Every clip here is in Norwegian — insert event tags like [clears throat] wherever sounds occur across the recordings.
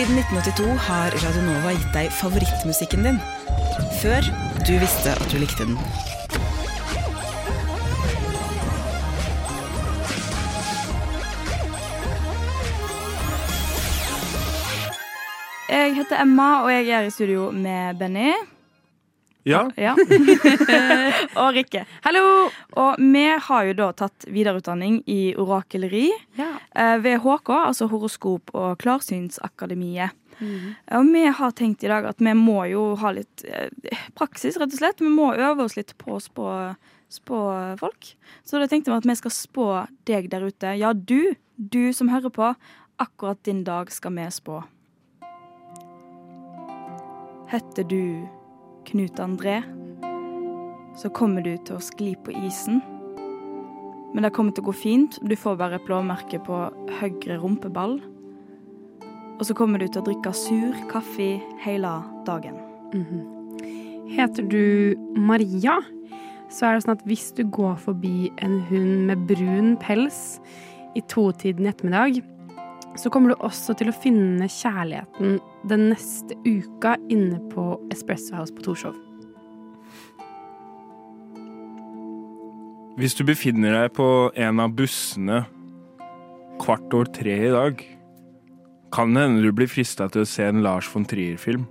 Siden 1982 har Radio Nova gitt deg favorittmusikken din. Før du visste at du likte den. Jeg heter Emma, og jeg er i studio med Benny. Ja. Ja. [laughs] og Rikke. Hallo! Og vi har jo da tatt videreutdanning i orakeleri eh, ved HK, altså Horoskop- og klarsynsakademiet. Og vi har tenkt i dag at vi må jo ha litt eh, praksis, rett og slett. Vi må øve oss litt på å spå, spå folk. Så da tenkte vi at vi skal spå deg der ute. Ja, du, du som hører på. Akkurat din dag skal vi spå. Heter du Knut André, så kommer du til å skli på isen. Men det kommer til å gå fint. Du får bare blåmerke på høyre rumpeball. Og så kommer du til å drikke sur kaffe hele dagen. Heter du Maria, så er det sånn at hvis du går forbi en hund med brun pels i totiden i ettermiddag, så kommer du også til å finne kjærligheten den neste uka inne på Espresso House på Torshov. Hvis du befinner deg på en av bussene kvart over tre i dag, kan det hende du blir frista til å se en Lars von Trier-film.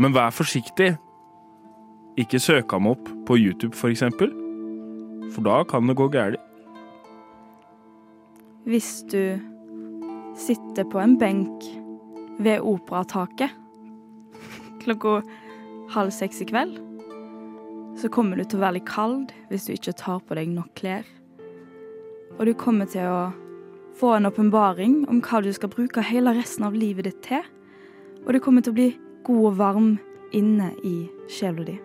Men vær forsiktig. Ikke søk ham opp på YouTube, for eksempel. For da kan det gå galt. Hvis du sitter på en benk ved operataket [laughs] klokka halv seks i kveld, så kommer du til å være litt kald hvis du ikke tar på deg nok klær. Og du kommer til å få en åpenbaring om hva du skal bruke hele resten av livet ditt til. Og du kommer til å bli god og varm inne i sjela di.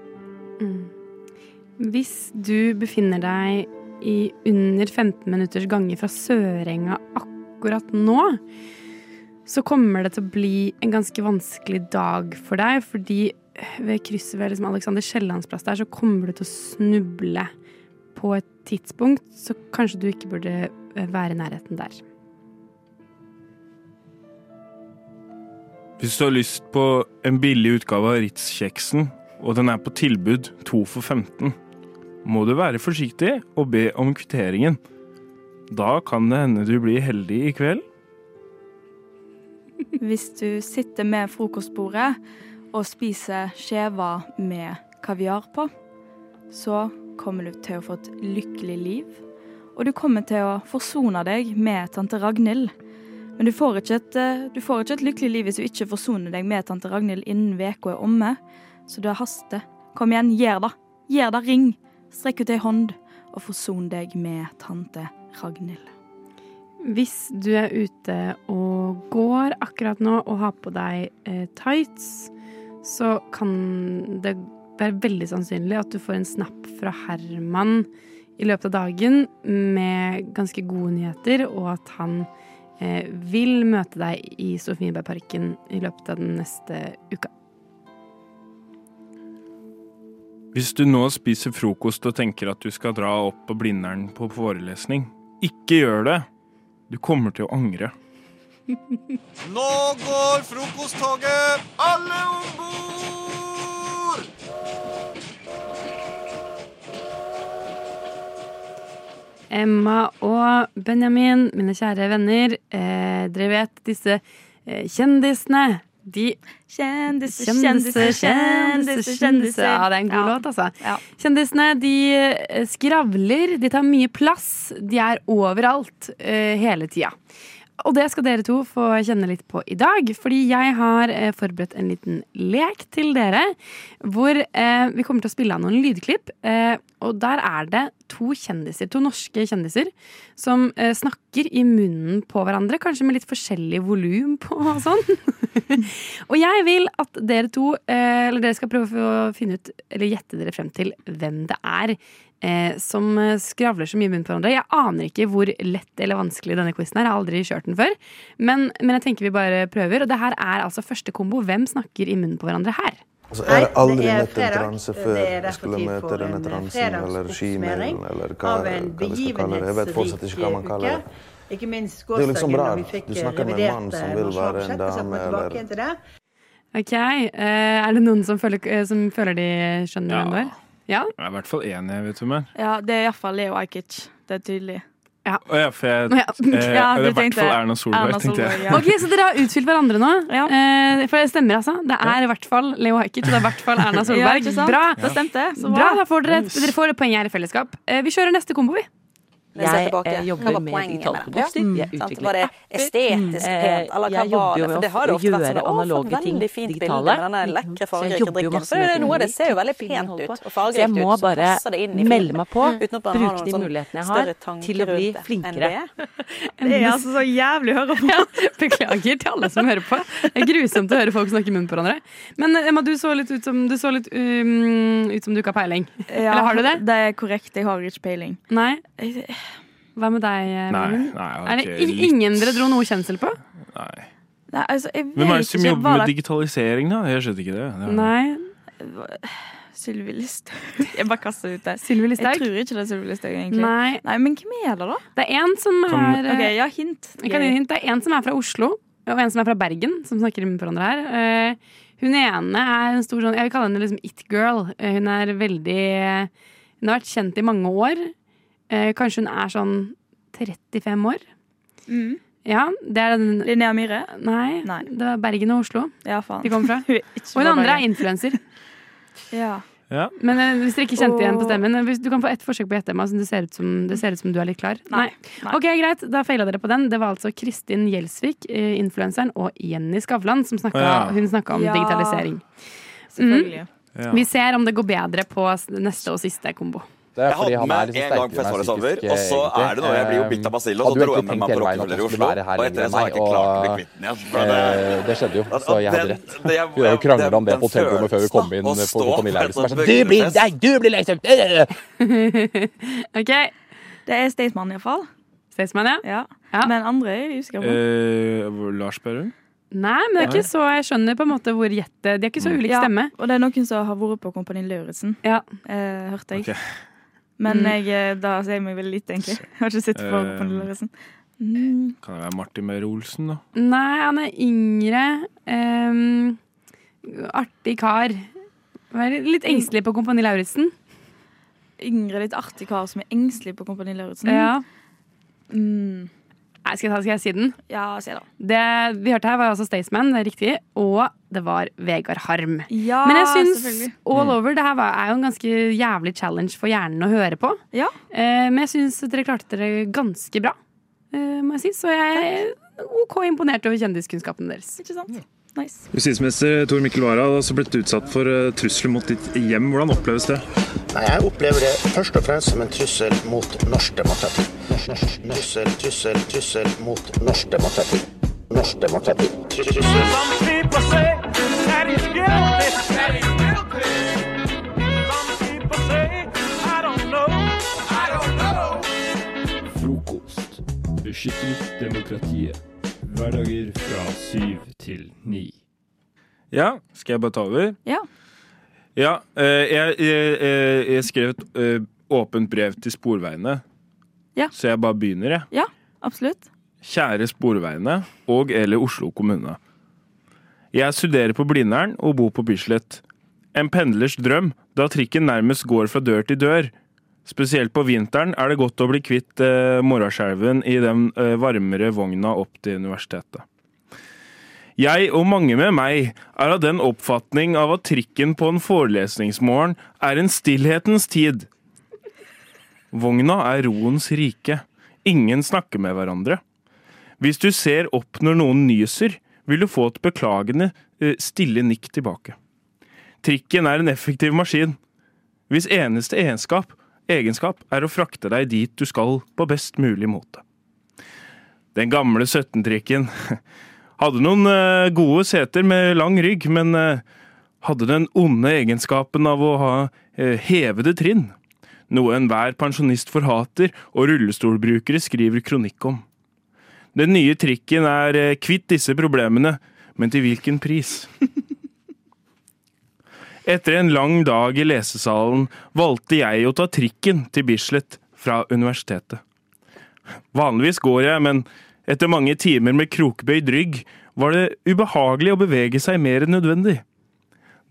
Hvis du befinner deg i under 15 minutters gange fra Sørenga akkurat nå, så kommer det til å bli en ganske vanskelig dag for deg, fordi ved krysset ved liksom Alexander Kiellands plass der, så kommer du til å snuble på et tidspunkt, så kanskje du ikke burde eh, være i nærheten der. Hvis du har lyst på en billig utgave av Ritz-kjeksen, og den er på tilbud to for 15, må du være forsiktig og be om kvitteringen. Da kan det hende du blir heldig i kveld. Hvis du sitter med frokostbordet og spiser skjever med kaviar på, så kommer du til å få et lykkelig liv. Og du kommer til å forsone deg med tante Ragnhild. Men du får, et, eh, du får ikke et lykkelig liv hvis du ikke forsoner deg med tante Ragnhild innen uka er omme. Så det haster. Kom igjen, gjør det. Gjør det, ring. Strekk ut ei hånd og forson deg med tante Ragnhild. Hvis du er ute og går akkurat nå og har på deg eh, tights, så kan det være veldig sannsynlig at du får en snap fra Herman i løpet av dagen med ganske gode nyheter, og at han eh, vil møte deg i Sofienbergparken i løpet av den neste uka. Hvis du nå spiser frokost og tenker at du skal dra opp på Blindern på forelesning, ikke gjør det. Du kommer til å angre. Nå går frokosttoget! Alle om bord! Emma og Benjamin, mine kjære venner, eh, dere vet disse eh, kjendisene. De Kjendiser, Kjendiser, kjendiser, kjendiser. Ja, det er en god Ja. låt, altså. Ja. Kjendisene de eh, skravler, de tar mye plass. De er overalt uh, hele tida. Og det skal dere to få kjenne litt på i dag, fordi jeg har eh, forberedt en liten lek til dere. Hvor eh, vi kommer til å spille av noen lydklipp. Eh, og der er det to kjendiser, to norske kjendiser, som eh, snakker i munnen på hverandre. Kanskje med litt forskjellig volum på og sånn. [laughs] og jeg vil at dere to, eh, eller dere skal prøve å finne ut, eller gjette dere frem til hvem det er eh, som eh, skravler så mye i munnen på hverandre. Jeg aner ikke hvor lett eller vanskelig denne quizen er. Jeg har aldri kjørt den før. Men, men jeg tenker vi bare prøver. Og det her er altså første kombo. Hvem snakker i munnen på hverandre her? Altså, aldri det er møtt en transe før er jeg skulle møte denne transen eller skimen eller hva, hva vi skal kalle det. Jeg vet fortsatt ikke hva man kaller det. Ikke minst Det er liksom gårsdagen vi fikk Du eh, snakker med en mann som eh, vil være en dame, eller-. Ok, eh, Er det noen som føler, eh, som føler de skjønner Ja. hvem du er? Ja? Jeg er i hvert fall enig, vet du, er. Ja, det er iallfall Leo Ajkic. Det er tydelig. Å ja, for jeg Ja. eh, Ja, Det er i hvert fall Erna Solberg, Erna tenkte jeg. Ja. Ok, Så dere har utfylt hverandre nå? Ja. Eh, for det stemmer, altså. Det er i hvert fall Leo Ajkic, og det er i hvert fall Erna [laughs] Solberg. Bra! Det stemte. Så Bra, bra. da får dere, dere får et poeng her i fellesskap. Eh, vi kjører neste kombo, vi. Jeg jeg jobber med digitalkomposter. Jeg utvikler Var det apper. estetisk Eh, pent, eller hva jeg var det? For med det har det ofte vært sånn analoge ting digitale. med denne lekre Så jeg jobber jo masse med noe av det ser jo veldig pent ut og Så jeg fargerikt må ut. Så bare det inn i melde meg på, bruke de sånn mulighetene jeg har til å bli flinkere. [laughs] [laughs] Det er altså så jævlig å høre på. [laughs] Beklager til alle som hører på. Det er grusomt å høre folk snakke i munnen på hverandre. Men eh, Emma, du så litt ut som du, så litt, um, ut som du ikke har peiling. Ja, Eller har du det? Det er korrekt. Jeg har ikke peiling. Nei? Hva med deg, eh, har Er det litt- ingen dere dro noe kjensel på? Nei. Nei, altså, jeg vet Hvem er det som jobber med digitalisering, da? Jeg skjønner ikke det. det Nei. Sylvi Listhaug? [laughs] Jeg bare kaster det ut der. Sylvi Jeg tror ikke det er Sylvi Listhaug, egentlig. Nei. Nei, Men hvem er det, da? Det er en som er eh, Ok, ja, hint. Jeg kan gi hint. Det er en som er fra Oslo, og en som er fra Bergen, som snakker med hverandre her. Eh, hun ene er en stor sånn Jeg vil kalle henne liksom it-girl. Hun er veldig Hun har vært kjent i mange år. Eh, kanskje hun er sånn 35 år. Mm. Ja, det er den Linnea Myhre? Nei, Nei. det var Bergen og Oslo Ja, faen. de kom fra. [laughs] Og hun andre er influenser. [laughs] Ja. Ja. Men eh, hvis dere ikke kjente igjen på stemmen eh, hvis Du kan få ett forsøk på å gjette, Emma. Det ser, ut som, det ser ut som du er litt klar. Nei. Nei. Ok, greit. Da feila dere på den. Det var altså Kristin Gjelsvik, eh, influenseren, og Jenny Skavlan som snakka, ja. hun snakka om Ja. digitalisering. Selvfølgelig. Ja. Vi ser om det går bedre på neste og siste kombo. Det er Jeg fordi hadde han er med liksom en gang er over, og så er det noe jeg blir jo bitt av basillen, og så dro jeg med meg på Rockefeller i Oslo. Og etter det så har jeg ikke klart å bli kvitt den igjen. Det- Eh, skjedde jo, så jeg hadde rett. det- Vi har jo kranglet om det på hotellrommet før vi kom inn på å stå Familie på en Lauritzen. sånn Du blir deg, du blir liksom øh!» Ok, Det er Staysman, iallfall. Staysman, ja? Ja. Ja. Men andre er jeg usikker på. Eh, Lars Berrum? Nei, men det er ikke så Jeg skjønner på en måte hvor gjette De har ikke så ulik Ja, og det er noen som har vært på Kompani Lauritzen, Ja. eh, hørte jeg. Ok. Men Mm. jeg, eh, da sier jeg meg veldig lite, egentlig. Jeg har ikke sett på uh, Kompani Mm. Kan det være Martin Meyer-Olsen, da? Nei, han er yngre. Um, artig kar. Være Litt engstelig på Kompani Lauritzen. Yngre, litt artig kar som er engstelig på Kompani Lauritzen. Ja. Mm. Nei, skal, jeg ta, skal jeg si den? ja, si det. Det vi hørte her, var altså Staysman, det er riktig. Og det var Vegard Harm. Ja, Men jeg syns. All Over det her var, er jo en ganske jævlig challenge for hjernen å høre på. Ja. Eh, men jeg syns dere klarte dere ganske bra, eh, må jeg si. Så jeg er OK imponert over kjendiskunnskapen deres. Ikke sant? Nice. Justisminister Tor Mikkel Wara har altså blitt utsatt for eh, trusler mot ditt hjem. Hvordan oppleves det? Nei, Jeg opplever det først og fremst som en trussel mot norsk demokrati. Trussel, trussel, trussel mot norsk demokrati. Norsk demokrati. Trussel. Frokost. Beskytter demokratiet. Hverdager fra syv til ni. Ja, skal jeg bare ta over? Ja. Ja, eh, jeg, jeg, jeg, jeg skrev et eh, åpent brev til Sporveiene. Ja. Så jeg bare begynner, jeg. Ja, absolutt. Kjære Sporveiene og eller Oslo kommune. Jeg studerer på Blindern og bor på Bislett. En pendlers drøm, da trikken nærmest går fra dør til dør. Spesielt på vinteren er det godt å bli kvitt eh, morgenskjelven i den eh, varmere vogna opp til universitetet. Jeg og mange med meg er av den oppfatning av at trikken på en forelesningsmorgen er en stillhetens tid. Vogna er roens rike. Ingen snakker med hverandre. Hvis du ser opp når noen nyser, vil du få et beklagende, eh, stille nikk tilbake. Trikken er en effektiv maskin. Hvis eneste egenskap, egenskap er å frakte deg dit du skal på best mulig måte. Den gamle 17-trikken [laughs] hadde noen eh, gode seter med lang rygg, men eh, hadde den onde egenskapen av å ha eh, hevede trinn. Noe enhver pensjonist forhater og rullestolbrukere skriver kronikk om. Den nye trikken er kvitt disse problemene, men til hvilken pris? [laughs] Etter en lang dag i lesesalen valgte jeg å ta trikken til Bislett fra universitetet. Vanligvis går jeg, men etter mange timer med krokbøyd rygg var det ubehagelig å bevege seg mer enn nødvendig.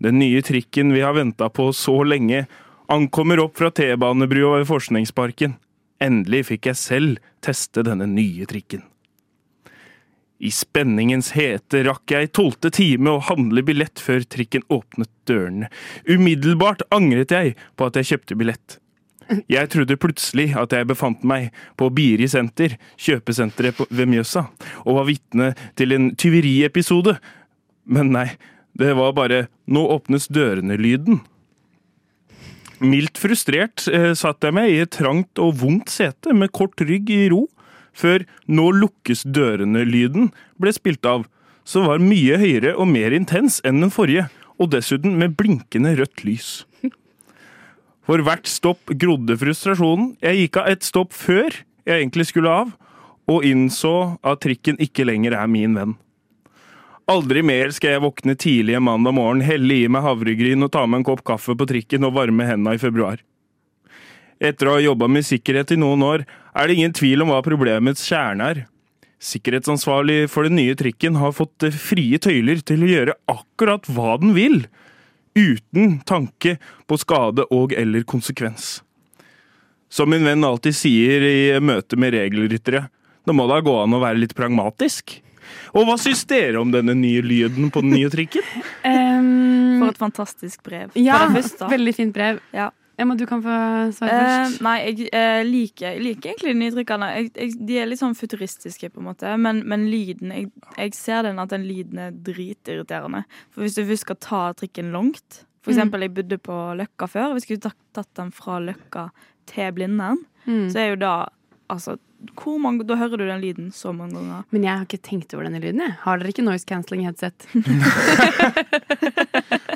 Den nye trikken vi har venta på så lenge, ankommer opp fra T-banebrua ved Forskningsparken. Endelig fikk jeg selv teste denne nye trikken. I spenningens hete rakk jeg tolvte time å handle billett før trikken åpnet dørene. Umiddelbart angret jeg på at jeg kjøpte billett. Jeg trodde plutselig at jeg befant meg på Biri senter, kjøpesenteret ved Mjøsa, og var vitne til en tyveriepisode. Men nei, det var bare 'nå åpnes dørene'-lyden. Mildt frustrert eh, satt jeg meg i et trangt og vondt sete med kort rygg i ro, før 'nå lukkes dørene'-lyden ble spilt av, som var mye høyere og mer intens enn den forrige, og dessuten med blinkende rødt lys. [laughs] For hvert stopp grodde frustrasjonen. Jeg gikk av et stopp før jeg egentlig skulle av, og innså at trikken ikke lenger er min venn. Aldri mer skal jeg våkne tidlig en mandag morgen, helle i meg havregryn og ta med en kopp kaffe på trikken og varme hendene i februar. Etter å ha jobba med sikkerhet i noen år, er det ingen tvil om hva problemets kjerne er. Sikkerhetsansvarlig for den nye trikken har fått eh, frie tøyler til å gjøre akkurat hva den vil, uten tanke på skade og eller konsekvens. Som min venn alltid sier i møte med regelryttere, det må da gå an å være litt pragmatisk. Og hva syns dere om denne nye lyden på den nye trikken? [laughs] Um, For et fantastisk brev. ja, veldig fint brev. Ja. Emma, du kan få svare Eh, først. nei, jeg eh, liker, liker egentlig de nye trykkene. Jeg, jeg, de er litt sånn futuristiske, på en måte. Men, men lyden jeg, jeg ser den at den lyden er dritirriterende. For hvis du først skal ta trikken langt For Mm. eksempel, jeg bodde på Løkka før. Hvis jeg skulle tatt den fra Løkka til Blindern, Mm. så er jo da Altså, hvor mange, da hører du den lyden så mange ganger. Men jeg har ikke tenkt over denne lyden. Jeg. Har dere ikke noise cancelling headset? [laughs]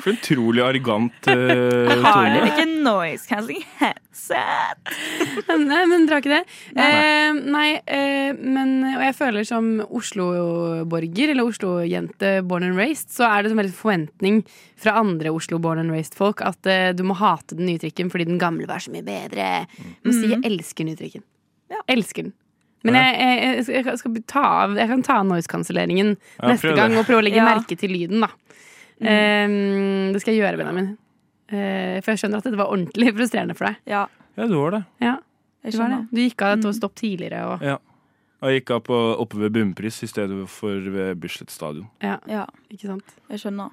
For en utrolig arrogant uh, Har dere ikke noise cancelling headset? nei, men dere har ikke det? Nei. Eh, nei, eh, men Og jeg føler som Oslo-borger, eller Oslo-jente born and raised, så er det som en forventning fra andre Oslo born and raised-folk at eh, du må hate den nye trikken fordi den gamle var så mye bedre. Men si jeg elsker den nye trikken. Elsker den. Men jeg, jeg, jeg, jeg skal ta av Jeg kan ta av noise-kanselleringen Ja, neste gang og prøve å legge Ja. merke til lyden, da. Eh, det skal jeg gjøre, Benjamin. Uh, for jeg skjønner at dette var ordentlig [laughs] frustrerende for deg. Ja, Ja, du var det. Ja, Du, var det. Du gikk av til å stoppe tidligere og Ja. Og jeg gikk av på, oppe ved Bunnpris i stedet for ved Bislett stadion. Ja, Ja, ikke sant. jeg skjønner.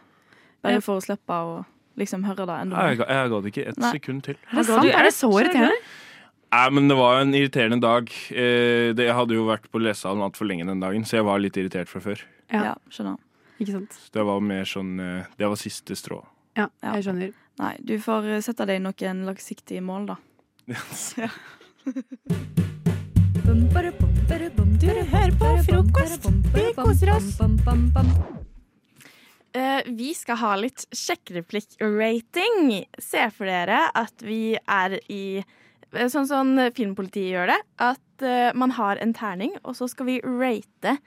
Bare for å slippe å liksom høre det enda Jeg, ga- jeg ga det ikke ett sekund til. Er det sant? Er det så irriterende? Nei, men det var en irriterende dag. Eh, det, jeg hadde jo vært på lesehallen altfor lenge den dagen, så jeg var litt irritert fra før. Ja, Ja, skjønner. ikke sant. Så det var mer sånn eh, Det var siste strå. Ja, Ja. jeg skjønner. Nei, du får eh, sette deg noen langsiktige mål, da. [laughs] Ja. Du hører på frokost. Vi koser oss. Uh, vi skal ha litt sjekkereplikk-rating. Se for dere at vi er i Sånn som Filmpolitiet gjør det. At uh, man har en terning, og så skal vi rate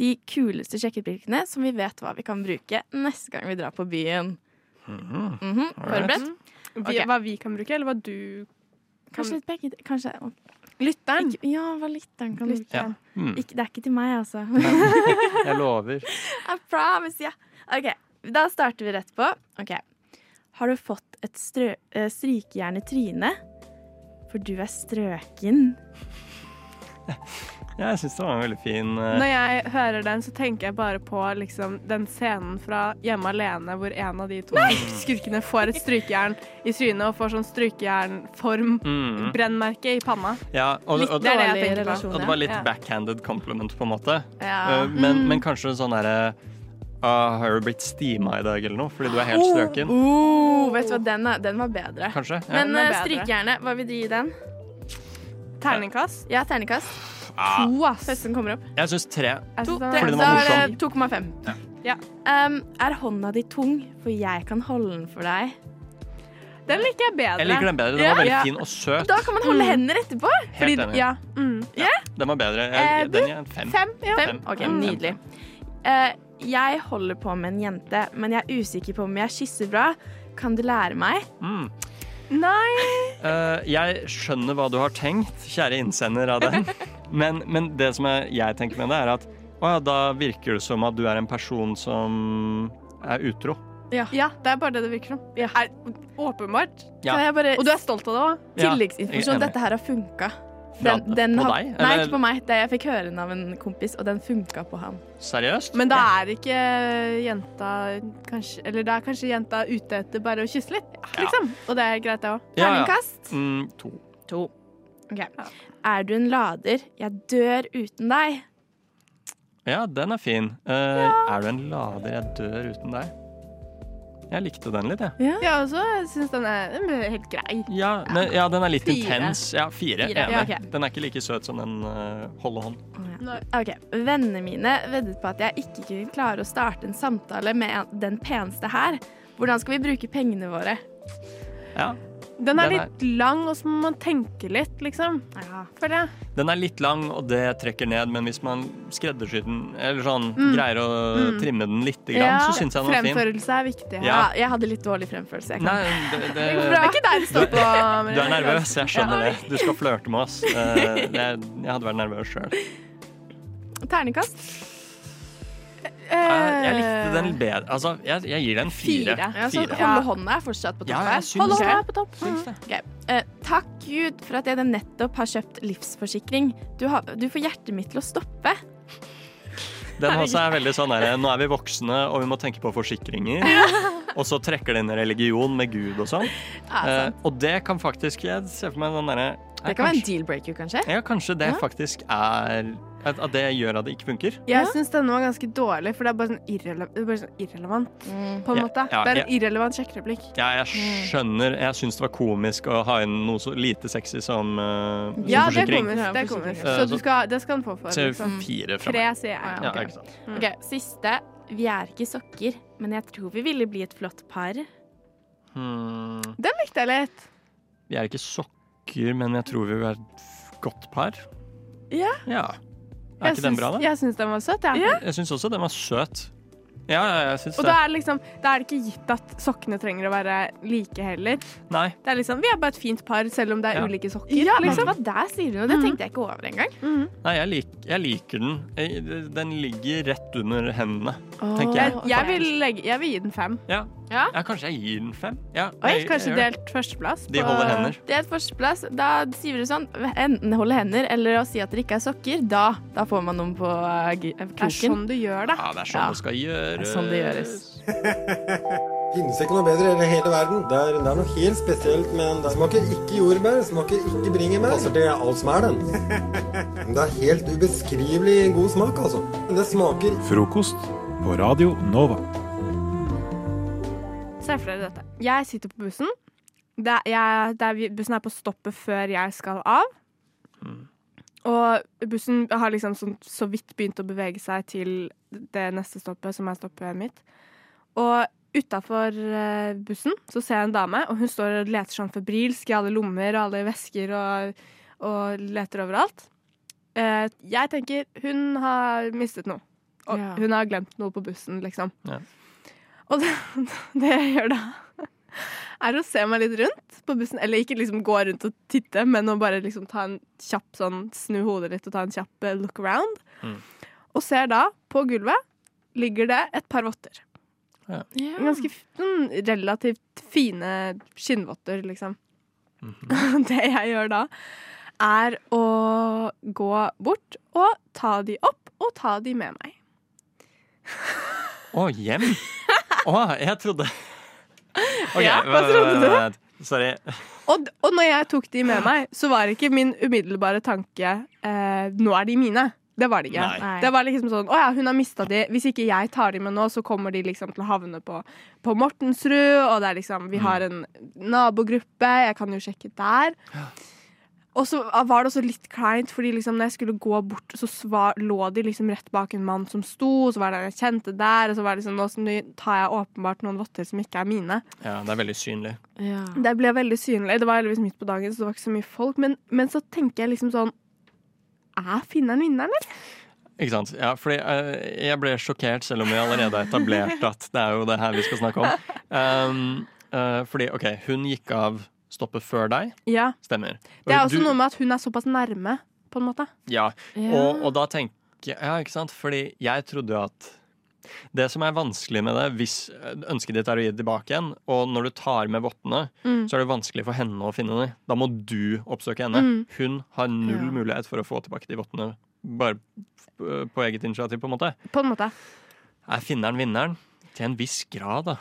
de kuleste sjekkereplikkene som vi vet hva vi kan bruke neste gang vi drar på byen. Mhm. Forberedt? Mm. Okay. Hva vi kan bruke, eller hva du kan Kanskje litt begge Kanskje Lytteren. ikke, Ja, hva lytteren kan lytte. Ja. Mm. Ikke, det er ikke til meg, altså. [laughs] Jeg lover. [laughs] I promise, ja. OK, da starter vi rett på. Ok. Har du fått et strø eh, strykejern i trynet? For du er strøken. [laughs] Ja, jeg syns det var en veldig fin uh... Når jeg hører den, så tenker jeg bare på liksom, den scenen fra Hjemme alene hvor en av de to skurkene får et strykejern i trynet og får sånn strykejernform, Mm. brennmerke i panna. Ja, og, Litt og, det er det jeg tenker på. og det var litt Ja. backhanded compliment, på en måte. Ja. Uh, men, Mm. men kanskje sånn derre ah, Har du blitt stima i dag, eller noe? Fordi du er helt strøken? Oh, [gasps] vet du hva, den, er, den var bedre. Kanskje? Ja. Men uh, bedre. strykejernet, hva vil du gi den? Terningkast. Ja, terningkast. Ah, To, ass. Festen kommer opp. jeg syns tre. To, synes tre, Fordi den var det 2,5. Ja. Um, er hånda di tung, for jeg kan holde den for deg? Den liker jeg bedre. Jeg liker den bedre. Den Ja. var veldig fin og søt. Da kan man holde Mm. hender etterpå. Helt enig. Ja. Mm. Den var bedre. Eh, Jeg, den gir en fem. Fem. Ja. Fem? OK, Mm. nydelig. Eh, jeg holder på med en jente, men jeg er usikker på om jeg kysser bra. Kan du lære meg? Mm. Nei. uh, [laughs] jeg skjønner hva du har tenkt, kjære innsender av den. [laughs] Men, men det som jeg, jeg tenker med det, er at å ja, da virker det som at du er en person som er utro. Ja. det er bare det det virker som. Er åpenbart. Ja. Kan jeg bare Og du er stolt av det òg. Tilleggsinformasjon. er. Dette her har funka. Fra- Den, den på har, deg, Nei, ikke på meg. Det jeg fikk høre den av en kompis, og den funka på han. Seriøst? Men da er ikke jenta kanskje Eller da er kanskje jenta ute etter bare å kysse litt, liksom. Og det er greit, det òg. Ja, ja. Mm, to. To. Ok. Er du en lader? Jeg dør uten deg. Ja, den er fin. Eh, Er du en lader jeg dør uten deg? Jeg likte den litt, jeg. Ja, og så syns den er den er helt grei. Ja, men, ja, den er litt Fire. intens. Ja, fire. Fire, Enig. ja, okay. Den er ikke like søt som den uh, holde hånd. Ok, Vennene mine veddet på at jeg ikke kunne klare å starte en samtale med den peneste her. Hvordan skal vi bruke pengene våre? Ja. Den er Den er- litt lang, og så må man tenke litt, liksom. Føler jeg. Den er litt lang, og det trekker ned, men hvis man skreddersyr den, eller sånn Mm. greier å Mm. trimme den litt, grann, så syns jeg den var fin. Fremførelse er viktig. Ja. Ja, jeg hadde litt dårlig fremførelse. Jeg kan. Nei, det, det, [laughs] Det er ikke der det står på. Du er nervøs, jeg skjønner Ja. det. Du skal flørte med oss. Eh, jeg, jeg hadde vært nervøs sjøl. Terningkast? Jeg likte den bedre. Altså, jeg, jeg gir den fire. Ja, så holde hånda er fortsatt på topp Ja, jeg her. Holde hånda er på topp. Syns det. Ok. Eh, takk Gud for at jeg nettopp har kjøpt livsforsikring. Du, har, du får hjertet mitt til å stoppe. Den også er veldig sånn der, Nå er vi voksne, og vi må tenke på forsikringer. [laughs] Og så trekker det inn religion med Gud og sånn. Ja, Eh, og det kan faktisk Jeg ser for meg den derre Det kan være en deal-breaker, kanskje. Ja, kanskje det Ja. faktisk er at, at det gjør at det ikke funker. Jeg syns denne var ganske dårlig, for det er bare sånn, irrele bare sånn irrelevant. På en Ja, måte. ja, det er ja. en irrelevant sjekkereplikk. Ja, jeg skjønner. Jeg syns det var komisk å ha inn noe så lite sexy som, uh, som Ja, det er forsikring. komisk. Det, er komisk. Så, Så du skal, det skal han få for. Så Liksom. fire fra Tre, meg. sier jeg. Ja, Ok. ikke sant. Mm. Ok, Siste. Vi er ikke sokker, men jeg tror vi ville bli et flott par. Hmm. Den likte jeg litt. Vi er ikke sokker, men jeg tror vi vil være et godt par. Ja. Ja. Er Jeg ikke den bra, da? Jeg syns den var søt, jeg. Jeg syns også den var søt. Ja, ja, jeg syns Og det. da er, det liksom, da er det ikke gitt at sokkene trenger å være like heller. Nei. Det er liksom, Vi er bare et fint par, selv om det er Ja. ulike sokker. Ja, liksom. Mm. Der sier du noe. Det tenkte jeg ikke over engang. Nei, jeg, lik, jeg liker den. Jeg, den ligger rett under hendene, jeg. Jeg, jeg, vil legge, jeg vil gi den fem. Ja. Ja. kanskje jeg gir den fem. Ja, Oi, kanskje delt førsteplass. De holder hender. Det er et førsteplass. Da sier du sånn enten holde hender eller å si at det ikke er sokker. Da, da får man noen på uh, g- uh, Det er sånn du gjør det. Ja, det er sånn Ja. det skal gjøres. Det er sånn det gjøres. [laughs] Finnes ikke noe bedre i hele verden. Det er, det er noe helt spesielt med den. Det smaker ikke jordbær, smaker ikke bringebær. Det er alt som er den. [laughs] Det er helt ubeskrivelig god smak, altså. Det smaker Frokost på Radio Nova. Se for dere dette. Jeg sitter på bussen. Det er, jeg, det er, bussen er på stoppet før jeg skal av. Og bussen har liksom sånn, så vidt begynt å bevege seg til det neste stoppet, som er stoppet mitt. Og utafor bussen så ser jeg en dame, og hun står og leter sånn febrilsk i alle lommer og alle vesker og, og leter overalt. Eh, jeg tenker hun har mistet noe. Og Ja. hun har glemt noe på bussen, liksom. Ja. Og det, [laughs] det jeg gjør da, er å se meg litt rundt på bussen. Eller ikke liksom gå rundt og titte, men å bare liksom ta en kjapp sånn Snu hodet litt og ta en kjapp eh, look around. Mm. Og ser da, på gulvet, ligger det et par votter. Ja. Ganske sånn relativt fine skinnvotter, liksom. Mhm. [laughs] Det jeg gjør da, er å gå bort og ta de opp og ta de med meg. Å, hjem? Å, jeg trodde okay, Ja, hva trodde du? Sorry. Og, og når jeg tok de med meg, så var ikke min umiddelbare tanke eh, nå er de mine. Det var det ikke. Nei. Det var liksom sånn å ja, hun har mista de. Hvis ikke jeg tar de med nå, så kommer de liksom til å havne på, på Mortensrud, og det er liksom Vi har en nabogruppe, jeg kan jo sjekke der. Og så var det også litt kleint, fordi liksom når jeg skulle gå bort, så svar, lå de liksom rett bak en mann som sto, og så var det en jeg kjente der, og så var det liksom nå tar jeg åpenbart noen votter som ikke er mine. Ja, det er veldig synlig. Det ble veldig synlig. Det var heldigvis midt på dagen, så det var ikke så mye folk. Men, men så tenker jeg liksom sånn Er finneren vinneren, eller? Ikke sant? Ja, fordi uh, jeg ble sjokkert, selv om vi allerede har etablert at det er jo det her vi skal snakke om. [laughs] Um, uh, fordi, OK, hun gikk av stoppet før deg. Ja. Stemmer. Det er Og også du- noe med at hun er såpass nærme på en måte. Ja, Ja. Og, og da tenker jeg Ja, ikke sant? Fordi jeg trodde at det som er vanskelig med det, hvis ønsket ditt er å gi det tilbake igjen, og når du tar med vottene, Mm. så er det vanskelig for henne å finne dem. Da må du oppsøke henne. Mm. Hun har null Ja. mulighet for å få tilbake de vottene bare på eget initiativ, på en måte. På en måte. Er finneren vinneren? Til en viss grad, da.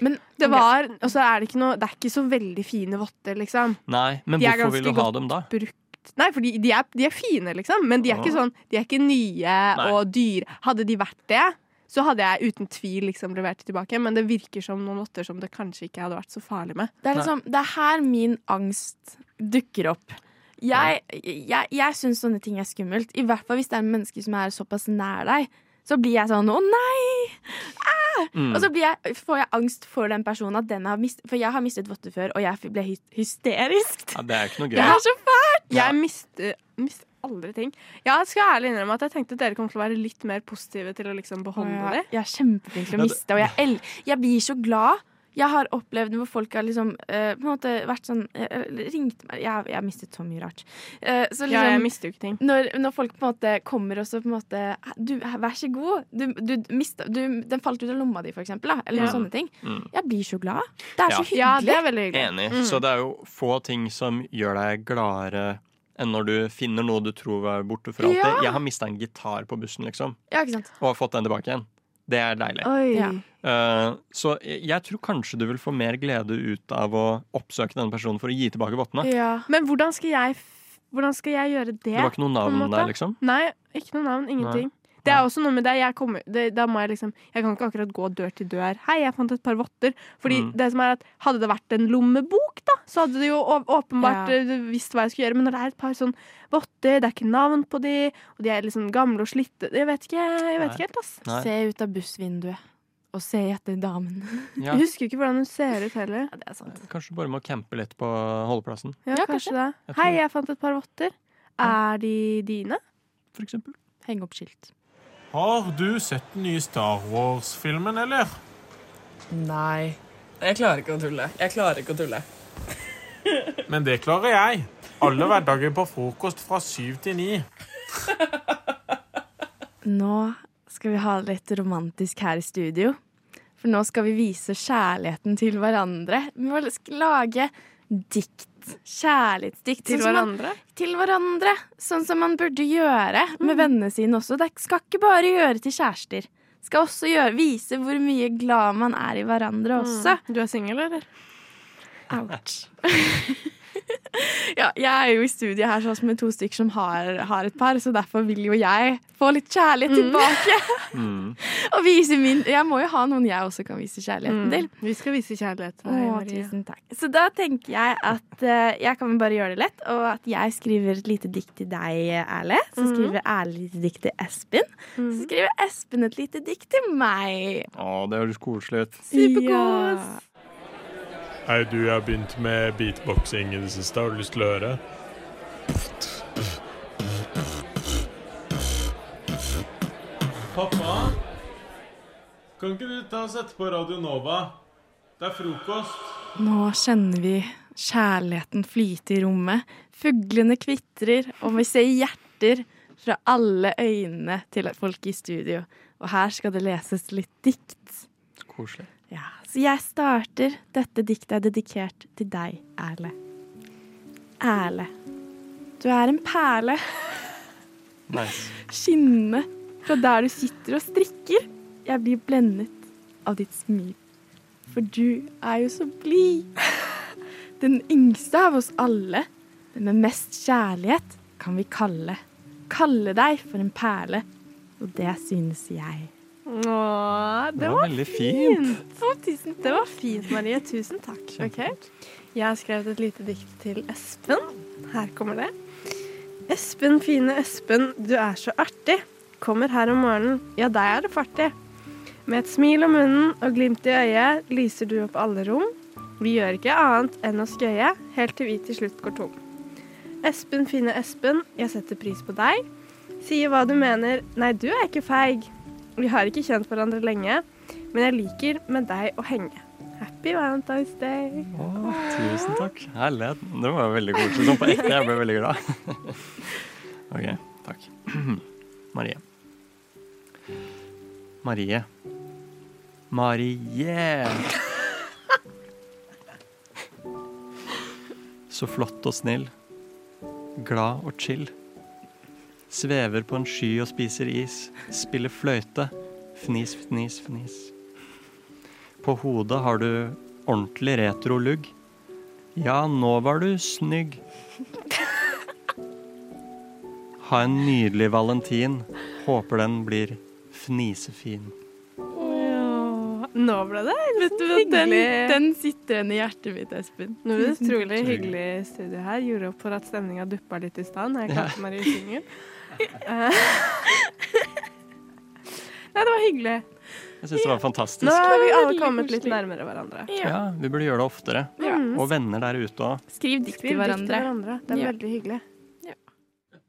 Men det var Og så er det ikke noe Det er ikke så veldig fine votter, liksom. Nei, men De hvorfor vil du ha dem da? Brukt. Nei, fordi de er, de er fine, liksom. Men de er ikke sånn De er ikke nye Nei. og dyre. Hadde de vært det, så hadde jeg uten tvil liksom levert det tilbake. Men det virker som noen votter som det kanskje ikke hadde vært så farlig med. Det er, liksom, det er her min angst dukker opp. Jeg, jeg, jeg syns sånne ting er skummelt. I hvert fall hvis det er mennesker som er såpass nær deg. Så blir jeg sånn 'å nei!' Ah! Mm. Og så blir jeg, får jeg angst for den personen. At den har mist, for jeg har mistet votter før, og jeg ble hy- hysterisk. Ja, det er ikke noe Det er så fælt! Jeg mister, mister aldri ting. Jeg skal ærlig innrømme at jeg tenkte at dere kom til å være litt mer positive til å liksom beholde ja, det. jeg, jeg er kjempeflink til å miste, og jeg, el jeg blir så glad. Jeg har opplevd hvor folk har liksom eh, på en måte vært sånn eh, Ringt meg Jeg, jeg har mistet så mye rart. Eh, så Ja, jeg liksom- mister jo ikke ting. Når, når folk på en måte kommer og så på en måte Du, vær så god. Du, du, mista, du, den falt ut av lomma di, for eksempel. Da, eller Ja. noen sånne ting. Mm. Jeg blir så glad. Det er Ja. så hyggelig. Ja, det er veldig hyggelig. Enig. Mm. Så det er jo få ting som gjør deg gladere enn når du finner noe du tror var borte for alltid. Ja. Jeg har mista en gitar på bussen, liksom, Ja, ikke sant? og har fått den tilbake igjen. Det er deilig. Oi. Ja. Uh, så jeg tror kanskje du vil få mer glede ut av å oppsøke denne personen for å gi tilbake vottene. Ja. Men hvordan skal jeg, hvordan skal jeg gjøre det? Det var ikke noe navn der, liksom? Nei, ikke noe navn. Ingenting. Det er også noe med det. Jeg, kommer, det, da må jeg liksom Jeg kan ikke akkurat gå dør til dør. 'Hei, jeg fant et par votter.' Fordi Mm. det som er at Hadde det vært en lommebok, da, så hadde det jo åpenbart Ja. eh, visst hva jeg skulle gjøre. Men når det er et par sånn votter, det er ikke navn på de, og de er liksom gamle og slitte Jeg vet ikke, jeg vet ikke helt, ass. Nei. Se ut av bussvinduet og se etter damen. Ja. [laughs] Jeg husker ikke hvordan hun ser ut heller. Ja, det er sant. Kanskje du bare må campe litt på holdeplassen, Ja, Ja, kanskje det. Jeg tror Hei, jeg fant et par votter. Er de dine? for eksempel. Heng opp skilt. Har du sett den nye Star Wars-filmen, eller? Nei. Jeg klarer ikke å tulle. Jeg klarer ikke å tulle. [laughs] Men det klarer jeg. Alle hverdager på frokost fra syv til ni. Nå skal vi ha det litt romantisk her i studio. For nå skal vi vise kjærligheten til hverandre. Vi må lage dikt. Kjærlighetsdikt. Til sånn som man- hverandre? til hverandre. Sånn som man burde gjøre med vennene sine også. Det skal ikke bare gjøre til kjærester. Skal også gjøre, vise hvor mye glad man er i hverandre også. Mm. Du er singel, eller? Ouch. [laughs] [laughs] ja, jeg er jo i studiet her sånn med to stykker som har, har et par, så derfor vil jo jeg få litt kjærlighet tilbake. [laughs] Mm. [laughs] Og vise min Jeg må jo ha noen jeg også kan vise kjærligheten Mm. til. Vi skal vise kjærlighet til deg, tusen takk. Så da tenker jeg at uh, jeg kan bare gjøre det lett, og at jeg skriver et lite dikt til deg, Erle. Så Mhm. skriver Erle et lite dikt til Espen. Så skriver Espen et lite dikt til meg. Å, det høres koselig ut. Superkos. Hei, du, jeg har begynt med beatboxing i det siste. Har du lyst til å høre? Pappa? Kan ikke du ta og sette på Radio Nova? Det er frokost. Nå kjenner vi kjærligheten flyte i rommet. Fuglene kvitrer, og vi ser hjerter fra alle øynene til folk i studio. Og her skal det leses litt dikt. Koselig. Ja, så jeg starter. Dette diktet er dedikert til deg, Erle. Erle. Du er en perle. [laughs] Nice. Skinnende fra der du sitter og strikker. Jeg blir blendet av ditt smil. For du er jo så blid. [laughs] Den yngste av oss alle, den med mest kjærlighet, kan vi kalle. Kalle deg for en perle, og det synes jeg. Åh, det, Det var var fint. fint. Tusen, det var fint, Marie. Tusen takk. Okay. Jeg har skrevet et lite dikt til Espen. Her kommer det. Espen, fine Espen, du er så artig. Kommer her om morgenen, ja, deg er det fartig. Med et smil om munnen og glimt i øyet lyser du opp alle rom. Vi gjør ikke annet enn å skøye, helt til vi til slutt går tom. Espen, fine Espen, jeg setter pris på deg. Sier hva du mener, nei, du er ikke feig. Vi har ikke kjent hverandre lenge, men jeg liker med deg å henge. Happy Valentine's Day. Å, tusen takk. Herlighet. Det var veldig koselig. Sånn på ekte. Jeg ble veldig glad. [laughs] Ok, takk. [clears throat] Marie. Marie. Marie! Så flott og snill. Glad og chill. Svever på en sky og spiser is. Spiller fløyte. Fnis, fnis, fnis. På hodet har du ordentlig retro lugg. Ja, nå var du snygg. Ha en nydelig valentin. Håper den blir fnisefin. Nå ble det Vet du hva, den, den sitter igjen i hjertet mitt, Espen. Nå ble det utrolig hyggelig studio her. Gjorde opp for at stemninga duppa litt i stad Jeg jeg Ja. meg Marie singel. [laughs] Eh, [laughs] Nei, det var hyggelig. Jeg syns det var fantastisk. Nå har vi alle kommet litt nærmere hverandre. Ja, vi burde gjøre det oftere. Ja. Og venner der ute òg. Skriv dikt til hverandre. hverandre. Det er Ja. veldig hyggelig.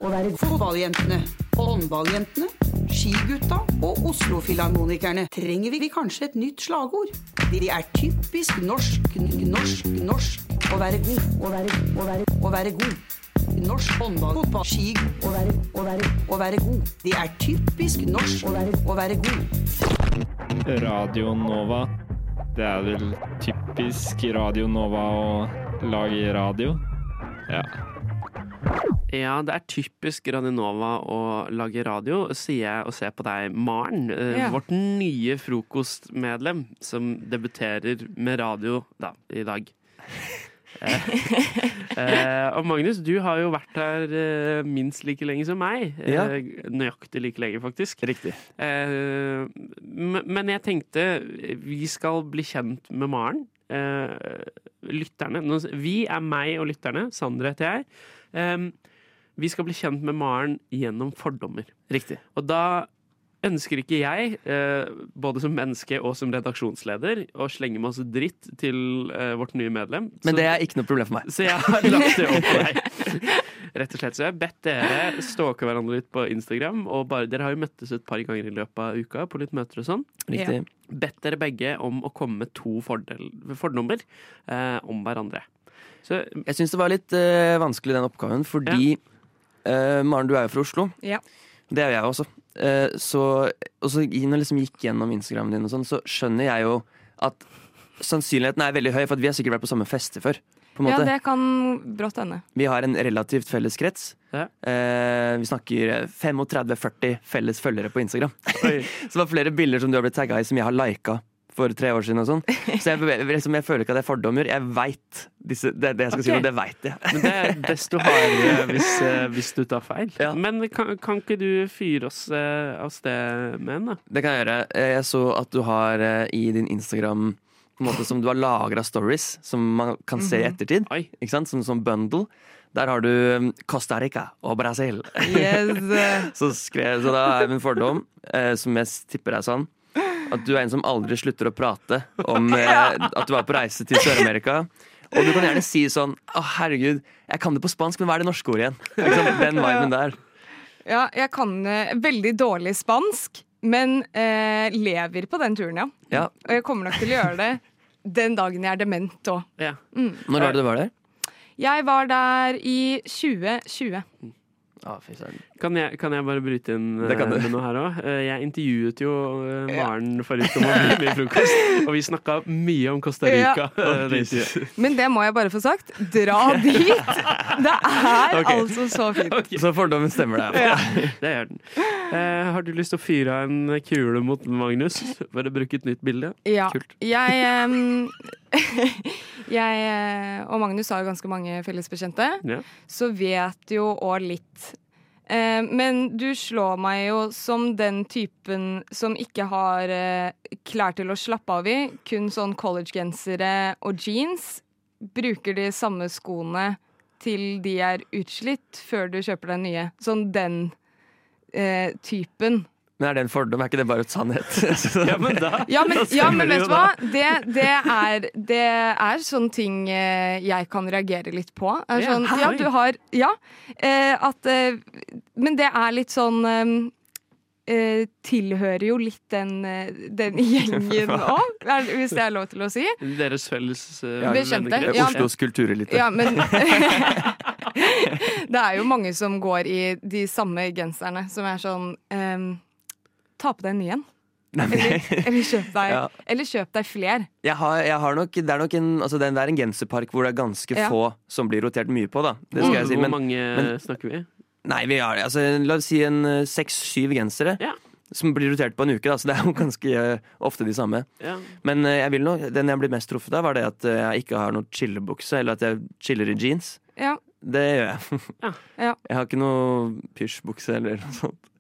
Å være fotballjentene, håndballjentene, skigutta og Oslo-filharmonikerne trenger vi kanskje et nytt slagord. De er typisk norsk, norsk, norsk å være god, å være, å være, å være god. Norsk håndball, fotball, ski, å være, å være, å være god. Det er typisk norsk å være, å være god. Radio Nova. Det er vel typisk Radio Nova å lage radio? Ja. Ja, det er typisk Radionova å lage radio, sier jeg og ser på deg, Maren. eh, Ja. Vårt nye frokostmedlem som debuterer med radio da, i dag. Eh, eh, og Magnus, du har jo vært her eh, minst like lenge som meg. Ja. Nøyaktig like lenge, faktisk. Riktig. Eh, men jeg tenkte vi skal bli kjent med Maren. Eh, lytterne. Vi er meg og lytterne. Sander heter jeg. Vi skal bli kjent med Maren gjennom fordommer. Riktig. Og da ønsker ikke jeg, eh, både som menneske og som redaksjonsleder, å slenge masse dritt til eh, vårt nye medlem. Men Så- det er ikke noe problem for meg. så jeg har lagt det opp på deg. [laughs] Rett og slett. Så jeg har bedt dere stalke hverandre litt på Instagram. Og bare, dere har jo møttes et par ganger i løpet av uka på litt møter og sånn. Riktig. Bedt dere begge om å komme med to fordel, fordommer eh, om hverandre. Så Jeg syns det var litt eh, vanskelig den oppgaven, fordi eh, Maren, du er jo fra Oslo. Ja. Det er jo jeg også. Eh, så, og så når liksom gikk gjennom Instagramen din, og sånn, så skjønner jeg jo at sannsynligheten er veldig høy, for at vi har sikkert vært på samme feste før. På en Ja, det kan brått hende. Vi har en relativt felles krets. Ja. Eh, vi snakker 35-40 felles følgere på Instagram. [laughs] så det var flere bilder som du har blitt tagga i, som jeg har lika for tre år siden. og sånn Så jeg, liksom, jeg føler ikke at det er fordommer. Jeg veit det, det jeg skal si nå, det veit jeg. Men det er desto hardere hvis, eh, hvis du tar feil. Men kan, kan ikke du fyre oss eh, av sted med en, da? Det kan jeg gjøre. Eh, Jeg så at du har i din Instagram på en måte som du har lagra stories som man kan se i Mhm. ettertid. Ikke sant? Som, som bundle. Der har du um, Costa Rica og Brasil. Yes. [laughs] så, skrev, så da er min fordom, eh, som jeg tipper er sann, at du er en som aldri slutter å prate om [laughs] eh, at du var på reise til Sør-Amerika. Og du kan gjerne si sånn Å, herregud, jeg kan det på spansk, men hva er det norske ordet igjen? Liksom? Den viben der. Ja, jeg kan eh, veldig dårlig spansk, men eh, lever på den turen, ja. Ja. Og jeg kommer nok til å gjøre det den dagen jeg er dement òg. Ja. Mm. Når var det du var der? Jeg var der i 2020. Å, fy søren. Kan jeg, kan jeg bare bryte inn Det kan eh, du. med noe her òg? Jeg intervjuet jo eh, Ja. Maren forrige uke om å bli med i frokost, og vi snakka mye om Costa Rica. Ja. [laughs] eh, det. Men det må jeg bare få sagt. Dra dit! Det er [laughs] okay. altså så fint. Så fordommen stemmer der. Ja, [laughs] det gjør den. Eh, har du lyst til å fyre av en kule mot Magnus? Bare bruke et nytt bilde. Ja. Kult. Jeg, um, jeg eh, og Magnus har jo ganske mange fellesbekjente, Ja. så vet jo òg litt. Eh, men du slår meg jo som den typen som ikke har eh, klær til å slappe av i. Kun sånn collegegensere og jeans. Bruker de samme skoene til de er utslitt, før du kjøper deg nye. Sånn den eh, typen. Men er det en fordom? Er ikke det bare et sannhet? [laughs] ja, men da, Ja, men, da ja, men vet du hva? Det, det, er, det er sånne ting eh, jeg kan reagere litt på. Er sånn, ja, du har Ja. eh, at eh, Men det er litt sånn Tilhører jo litt den, den [laughs] gjengen òg, hvis det er lov til å si. Deres felles uh, Bekjente, ja. Oslos kulturelite. Ja, men [laughs] Det er jo mange som går i de samme genserne, som er sånn ehm, Ta på deg en ny en. Eller, eller, kjøp deg, Ja. eller kjøp deg fler. Jeg har, jeg har nok, det er nok en, altså det er en genserpark hvor det er ganske Ja. få som blir rotert mye på. da Det skal jeg si Hvor mange men, snakker vi? Nei, vi har altså, La oss si en eh, seks-syv gensere som blir rotert på en uke. Da, så det er jo ganske uh, ofte de samme. Ja. Men uh, jeg vil nok, den jeg blir mest truffet av, var det at uh, jeg ikke har noe chillebukse, eller at jeg chiller i jeans. Ja. Det gjør jeg. [laughs] Ja. Jeg har ikke noe pysjbukse eller noe sånt.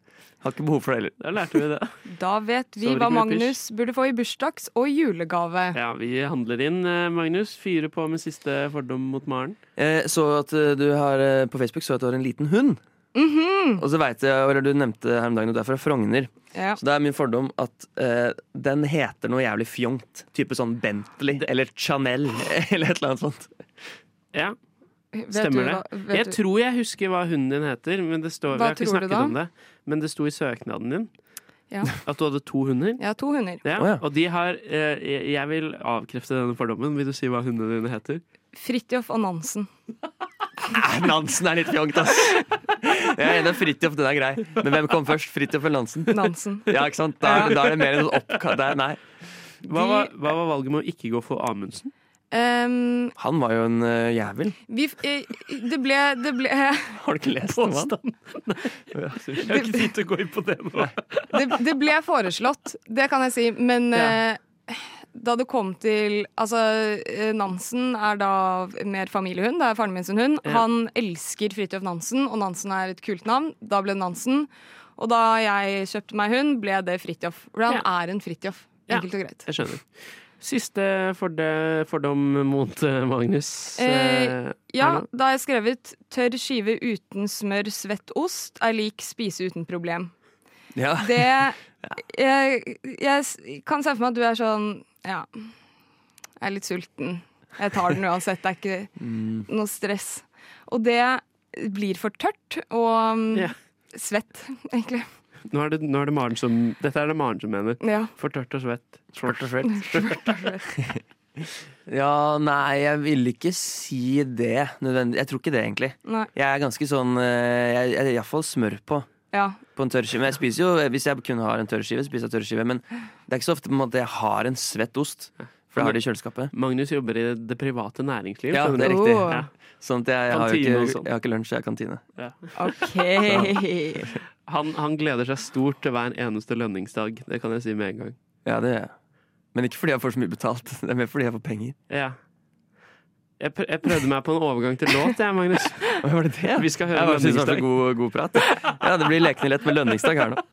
Har ikke behov for det heller. Da lærte vi det. [laughs] Da vet vi hva Magnus burde få i bursdags- og julegave. Ja, vi handler inn, eh, Magnus. Fyrer på med siste fordom mot Maren. Jeg så at eh, du har eh, på Facebook så at du har en liten hund. Mhm. Og så vet jeg, eller Du nevnte her om dagen at du er fra Frogner. Ja. Så det er min fordom at eh, den heter noe jævlig fjongt. Type sånn Bentley eller Chanel [laughs] eller et eller annet sånt. Ja. Stemmer du det? hva- Jeg du- tror jeg husker hva hunden din heter, men det står, vi har ikke snakket om det. Men det sto i søknaden din Ja. at du hadde to hunder. Ja, to hunder. Ja, oh, ja. Og de har eh, Jeg vil avkrefte denne fordommen. Vil du si hva hundene dine heter? Fridtjof og Nansen. [laughs] Nansen er litt fjongt, ass. Jeg er enig, Fridtjof, den er grei. Men hvem kom først? Fridtjof eller Nansen? Nansen. Ja, ikke sant? Da, da er det mer en oppkall. Nei. Hva var, hva var valget med å ikke gå for Amundsen? Um, Han var jo en uh, jævel. vi, eh, det ble, det ble [laughs] Har du ikke lest om han? [laughs] Jeg har ikke tid til å gå inn på det nå. det, det ble foreslått, det kan jeg si, men Ja. eh, da det kom til Altså, Nansen er da mer familiehund. Det er faren min sin hund. Ja. Han elsker Fridtjof Nansen, og Nansen er et kult navn. Da ble det Nansen. Og da jeg kjøpte meg hund, ble det Fridtjof. For han Ja. er en Fridtjof. Ja. Enkelt og greit. Jeg skjønner. Siste forde, fordom mot eh, Magnus. Eh, Eh, ja, da har jeg skrevet 'tørr skive uten smør, svett ost' er lik spise uten problem. Ja. Det [laughs] jeg, jeg kan se for meg at du er sånn Ja, jeg er litt sulten. Jeg tar den uansett. Det er ikke [laughs] Mm. noe stress. Og det blir for tørt og um, Ja. svett, [laughs] egentlig. Nå er det, nå er det Maren som Dette er det Maren som mener. Ja. For tørt og svett. Tørt og svett. [laughs] [laughs] Ja, nei, jeg vil ikke si det nødvendig. Jeg tror ikke det, egentlig. Nei. Jeg er ganske sånn eh, Jeg jeg er iallfall smør på. Ja. På en tørrskive. Jeg spiser jo, Hvis jeg kun har en tørrskive, spiser jeg tørrskive. Men det er ikke så ofte på en måte jeg har en svett ost. For det har de i kjøleskapet. Magnus jobber i det private næringsliv. Ja, det er riktig. riktig. Ja. Sånn at jeg, jeg, har ikke, sånn. jeg har ikke lunsj, jeg har kantine. Ja. OK. [laughs] Han, han gleder seg stort til hver eneste lønningsdag. Det kan jeg si med en gang. Ja, det gjør jeg. Men ikke fordi jeg får så mye betalt. [laughs] Det er mer fordi jeg får penger. Ja. Jeg, pr jeg prøvde meg på en overgang til låt, jeg, Magnus. [laughs] Var det det? Vi skal høre Jeg synes det var lønningsdag. god, god prat. Ja, det blir lekende lett med lønningsdag her nå.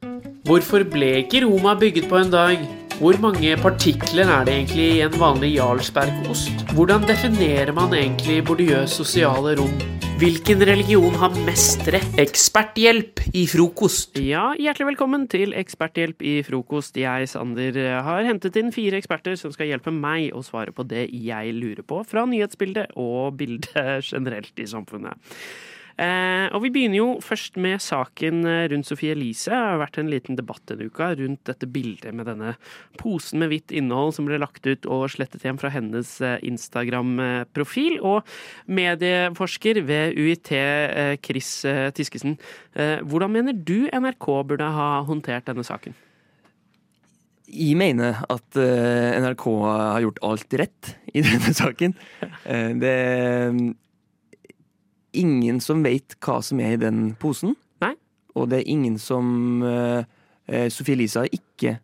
Hvorfor ble ikke Roma bygget på en dag? Hvor mange partikler er det egentlig i en vanlig Jarlsbergost? Hvordan definerer man egentlig bordiøs sosiale rom? Hvilken religion har mest rett? Eksperthjelp i frokost. Ja, hjertelig velkommen til Eksperthjelp i frokost. Jeg, Sander, har hentet inn fire eksperter som skal hjelpe meg å svare på det jeg lurer på fra nyhetsbildet og bildet generelt i samfunnet. Eh, og vi begynner jo først med saken eh, rundt Sophie Elise. Det har vært en liten debatt denne uka rundt dette bildet med denne posen med hvitt innhold som ble lagt ut og slettet igjen fra hennes eh, Instagram-profil. Og medieforsker ved UiT, Chris Tiskesen, eh, hvordan mener du NRK burde ha håndtert denne saken? Jeg mener at NRK har gjort alt rett i denne saken. [laughs] Det ingen som vet hva som er i den posen. Nei. Og det er ingen som uh, Sophie Elise har ikke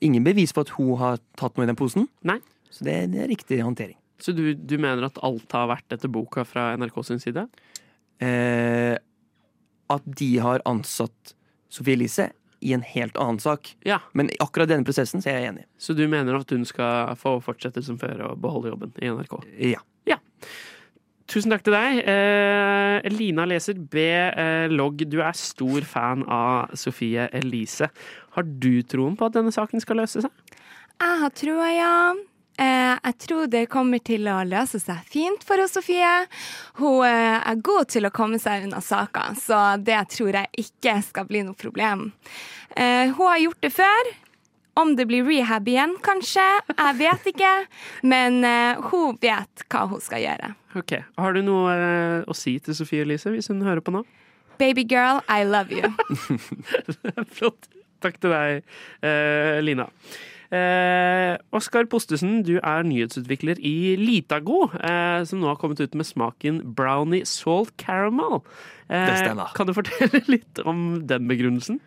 Ingen bevis på at hun har tatt noe i den posen. Nei. Så det, det er riktig håndtering. Så du, du mener at alt har vært etter boka fra NRK sin side? Eh, at de har ansatt Sophie Elise i en helt annen sak. Ja. Men i akkurat denne prosessen så er jeg enig. Så du mener at hun skal få fortsette som før og beholde jobben i NRK? Ja. Ja. Tusen takk til deg. Eh, Lina leser B. Eh, logg, du er stor fan av Sofie Elise. Har du troen på at denne saken skal løse seg? Jeg har troa, ja. Eh, jeg tror det kommer til å løse seg fint for henne, Sofie. Hun eh, er god til å komme seg unna saker, så det tror jeg ikke skal bli noe problem. Eh, hun har gjort det før, Om det blir rehab igjen, kanskje. Jeg vet ikke. Men uh, hun vet hva hun skal gjøre. Ok, Har du noe uh, å si til Sofie Elise hvis hun hører på nå? Baby girl, I love you. [laughs] Flott. Takk til deg, uh, Lina. Eh, Oskar Postesen, du er nyhetsutvikler i Litago, eh, som nå har kommet ut med smaken brownie salt caramel. Eh, Det stemmer. Kan du fortelle [laughs] litt om den begrunnelsen?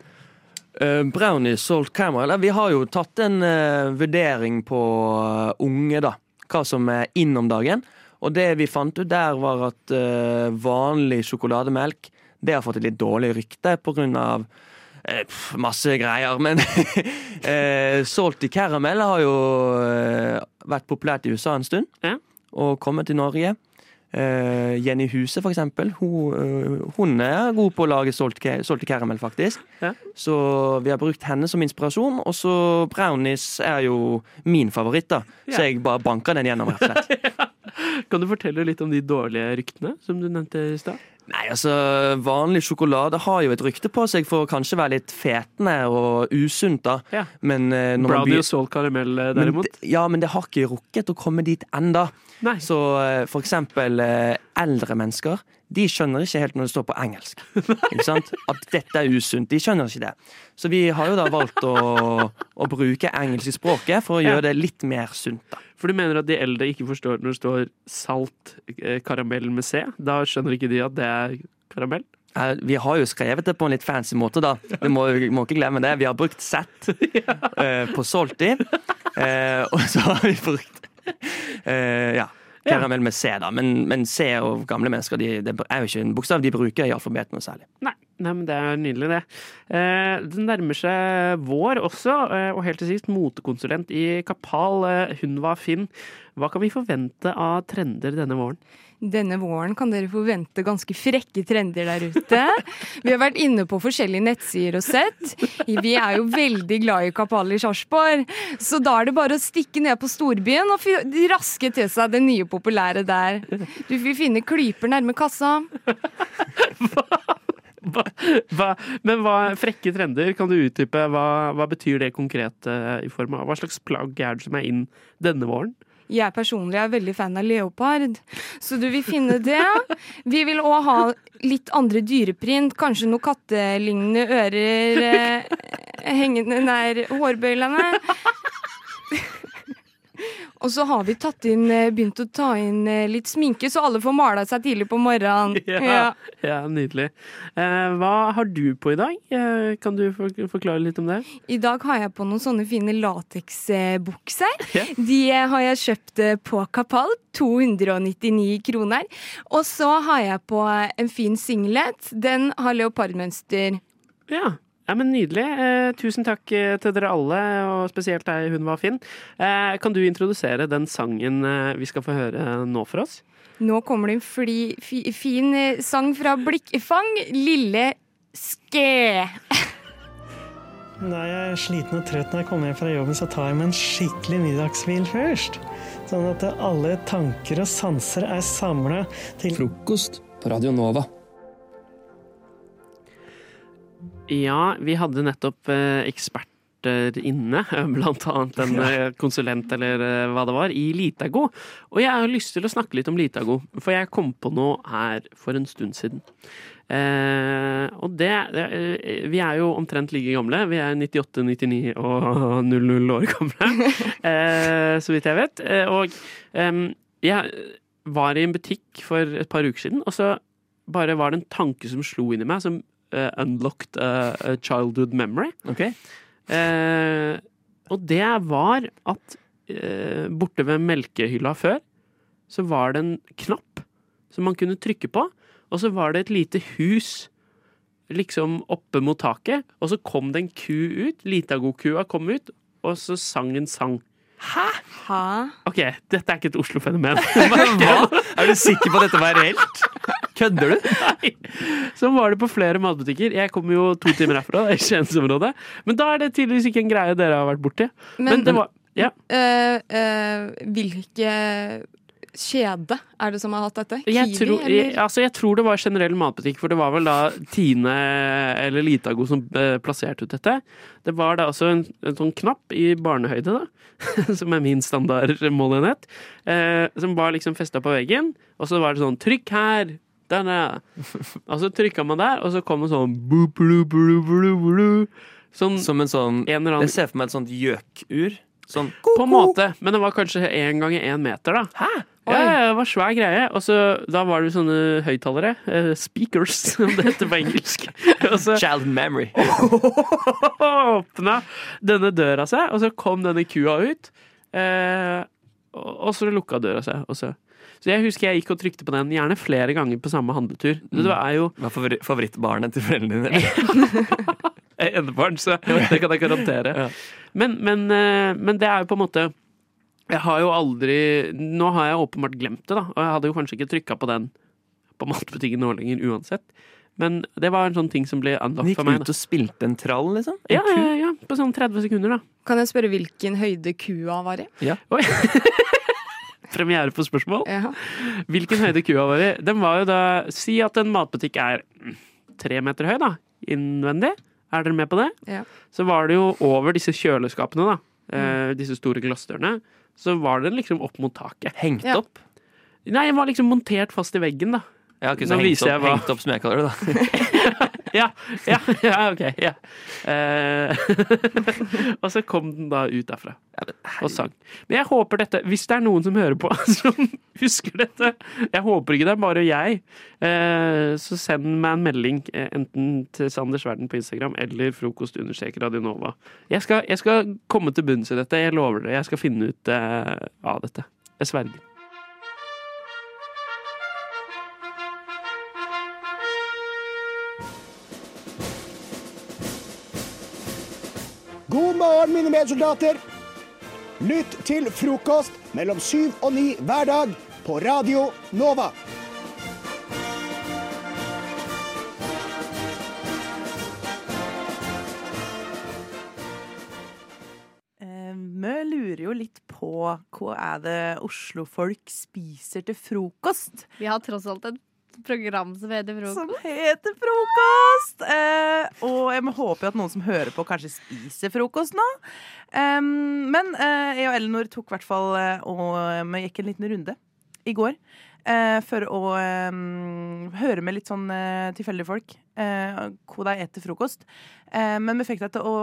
Eh, brownie salt caramel. Vi har jo tatt en eh, vurdering på eh, unge, da. Hva som er inn om dagen. Og det vi fant ut der, var at vanlig sjokolademelk det har fått et litt dårlig rykte av eh, masse greier. Men salt [laughs] salty caramel har jo vært populært i USA en stund, og kommet til Norge. Eh, Jenny Huse, for eksempel. Hun, uh, hun er god på å lage solgte karamell, faktisk. Så vi har brukt henne som inspirasjon. Og så brownies er jo min favoritt, da. Ja. Så jeg bare banker den gjennom, rett og slett. [laughs] Kan du fortelle litt om de dårlige ryktene som du nevnte i stad? Nei, altså, Vanlig sjokolade har jo et rykte på seg for å kanskje være litt fetende og usunt. da. Ja. Men, uh, når Brownie og salt karamell, derimot? Men ja, men det har ikke rukket å komme dit enda. Så eh, for eksempel eh, eldre mennesker, de skjønner ikke helt når det står på engelsk. [laughs] Ikke sant? At dette er usunt. De skjønner ikke det. Så vi har jo da valgt å, å bruke engelsk i språket for å Ja. gjøre det litt mer sunt. da. For du mener at de eldre ikke forstår når det står salt eh, karamell med C? Da skjønner ikke de at det er karamell? Vi har jo skrevet det på en litt fancy måte, da. Vi må, må ikke glemme det. Vi har brukt Z [laughs] eh, på Salty. Og så har vi brukt [laughs] eh, ja, karamell med C, da. Men, men C og gamle mennesker de, det er jo ikke en bokstav de bruker i alfabetet noe særlig. Nei, nei, men det er nydelig, det. Eh, det nærmer seg vår også, eh, og helt til sist motekonsulent i Kapal, eh, Hunva Finn. Hva kan vi forvente av trender denne våren? Denne våren kan dere forvente ganske frekke trender der ute. Vi har vært inne på forskjellige nettsider og sett. Vi er jo veldig glad i Kapal i Sarpsborg, så da er det bare å stikke ned på storbyen og raske til seg det nye populære der. Du vil finne klyper nærme kassa. Hva, men hva, frekke trender, kan du utdype? Hva, hva betyr det konkret eh, i form av? Hva slags plagg er det som er inn denne våren? Jeg personlig er veldig fan av leopard, så du vil finne det. Vi vil òg ha litt andre dyreprint, kanskje noen kattelignende ører eh, hengende nær hårbøylene. Og så har vi inn, eh, begynt å ta inn eh, litt sminke, så alle får mala seg tidlig på morgenen. [laughs] Ja, ja nydelig. Eh, hva har du på i dag? Eh, kan du forklare litt om det? I dag har jeg på noen sånne fine lateksbukser. Ja. De eh, har jeg kjøpt på Kapal. 299 kroner. Og så har jeg på en fin singlet. Den har leopardmønster. Ja. Ja, men Nydelig. Eh, tusen takk eh, til dere alle, og spesielt deg, hun var fin. Eh, kan du introdusere den sangen eh, vi skal få høre nå for oss? Nå kommer det en fli, fi, fin eh, sang fra Blikkfang. Lille Ske. [laughs] Når jeg er sliten og trøtt når jeg kommer hjem fra jobben, så tar jeg meg en skikkelig middagshvil først. Sånn at alle tanker og sanser er samla til Frokost på Radio Nova. Ja, vi hadde nettopp eh, eksperter inne, [laughs] blant annet en eh, konsulent eller eh, hva det var, i Litago. Og jeg har lyst til å snakke litt om Litago, for jeg kom på noe her for en stund siden. Eh, og det, Vi er jo omtrent like gamle. Vi er 98, 99 og [laughs] 00 år gamle, [laughs] eh, så vidt jeg vet. Og eh, jeg var i en butikk for et par uker siden, og så bare var det en tanke som slo inn i meg, som unlocked eh, a childhood memory. Eh, og det var at eh, borte ved melkehylla før, så var det en knapp som man kunne trykke på, og så var det et lite hus liksom oppe mot taket, og så kom det en ku ut, Litago-kua kom ut, og så sang en sang. Hæ? Hæ? Ok, dette er ikke et Oslo-fenomen. [laughs] Er du sikker på at dette var reelt? Kødder du? [laughs] Nei. Sånn var det på flere matbutikker. Jeg kommer jo to timer herfra, i Skiensområdet. Men da er det tydeligvis ikke en greie dere har vært borti. Men, Men- det var Ja. øh, øh, hvilke kjede er det som har hatt dette? Jeg Kiwi, tror, eller? jeg, altså jeg tror det var generell matbutikk, for det var vel da Tine eller Litago som eh, plasserte ut dette. Det var da altså en, en sånn knapp i barnehøyde, da, [laughs] som er min standard målenhet, eh, som var liksom festa på veggen, og så var det sånn 'trykk her'. Ja. Og så trykka man der, og så kom det sånn Sånn, Som en sånn en eller annen Jeg ser for meg et sånt gjøkur. Sånn På en måte, men det var kanskje én gang én meter, da. Hæ? Ja, det var svær greie. Og så da var det sånne høyttalere. Uh, speakers, [laughs] som det heter på engelsk. Så Child memory. [laughs] åpna denne døra seg, og så kom denne kua ut. Uh, og så lukka døra seg. Og så. Så jeg husker jeg gikk og trykte på den gjerne flere ganger på samme handletur. Det var jo Hva favori favorittbarnet til foreldrene dine? Jeg [laughs] er enebarn, så det kan jeg garantere. Men, men, eh, men det er jo på en måte Jeg har jo aldri Nå har jeg åpenbart glemt det, da. Og jeg hadde jo kanskje ikke trykka på den på matbutikken nå lenger uansett. Men det var en sånn ting som ble unlocked gikk for meg. ut og spilte en trall, liksom? En Ja, ja, ja, på sånn 30 sekunder, da. Kan jeg spørre hvilken høyde kua var i? Ja. Oi. [laughs] Premiere på spørsmål. Ja. Hvilken høyde kua var i? Den var jo da Si at en matbutikk er mm, tre meter høy, da. Innvendig. Er dere med på det? Ja. Så var det jo over disse kjøleskapene, da. Eh, disse store glassdørene. Så var den liksom opp mot taket. Hengt Ja. opp? Nei, den var liksom montert fast i veggen, da. Ja, ikke så hengt opp, hva- hengt opp, som jeg kaller det, da. [laughs] [laughs] Ja, ja, ja ok. Ja. Eh, [laughs] og så kom den da ut derfra og sang. Men jeg håper dette, hvis det er noen som hører på [laughs] som husker dette Jeg håper ikke det er bare jeg. Eh, så send meg en melding, eh, enten til Sanders Verden på Instagram eller frokost understreker Radionova. Jeg skal, jeg skal komme til bunns i dette, jeg lover det. Jeg skal finne ut eh, av dette. Jeg sverger. God morgen, mine medsoldater. Lytt til frokost mellom syv og ni hver dag på Radio Nova. Eh, Vi lurer jo litt på hva er det Oslo-folk spiser til frokost? Vi har tross alt et program som heter Frokost. Som heter frokost! Eh, og jeg håper jo at noen som hører på, kanskje spiser frokost nå. Eh, men eh, jeg og Elinor tok i hvert fall eh, og vi gikk en liten runde i går. eh, for å høre med litt sånn eh, tilfeldige folk eh, hva de spiser frokost. Eh, men vi fikk deg til å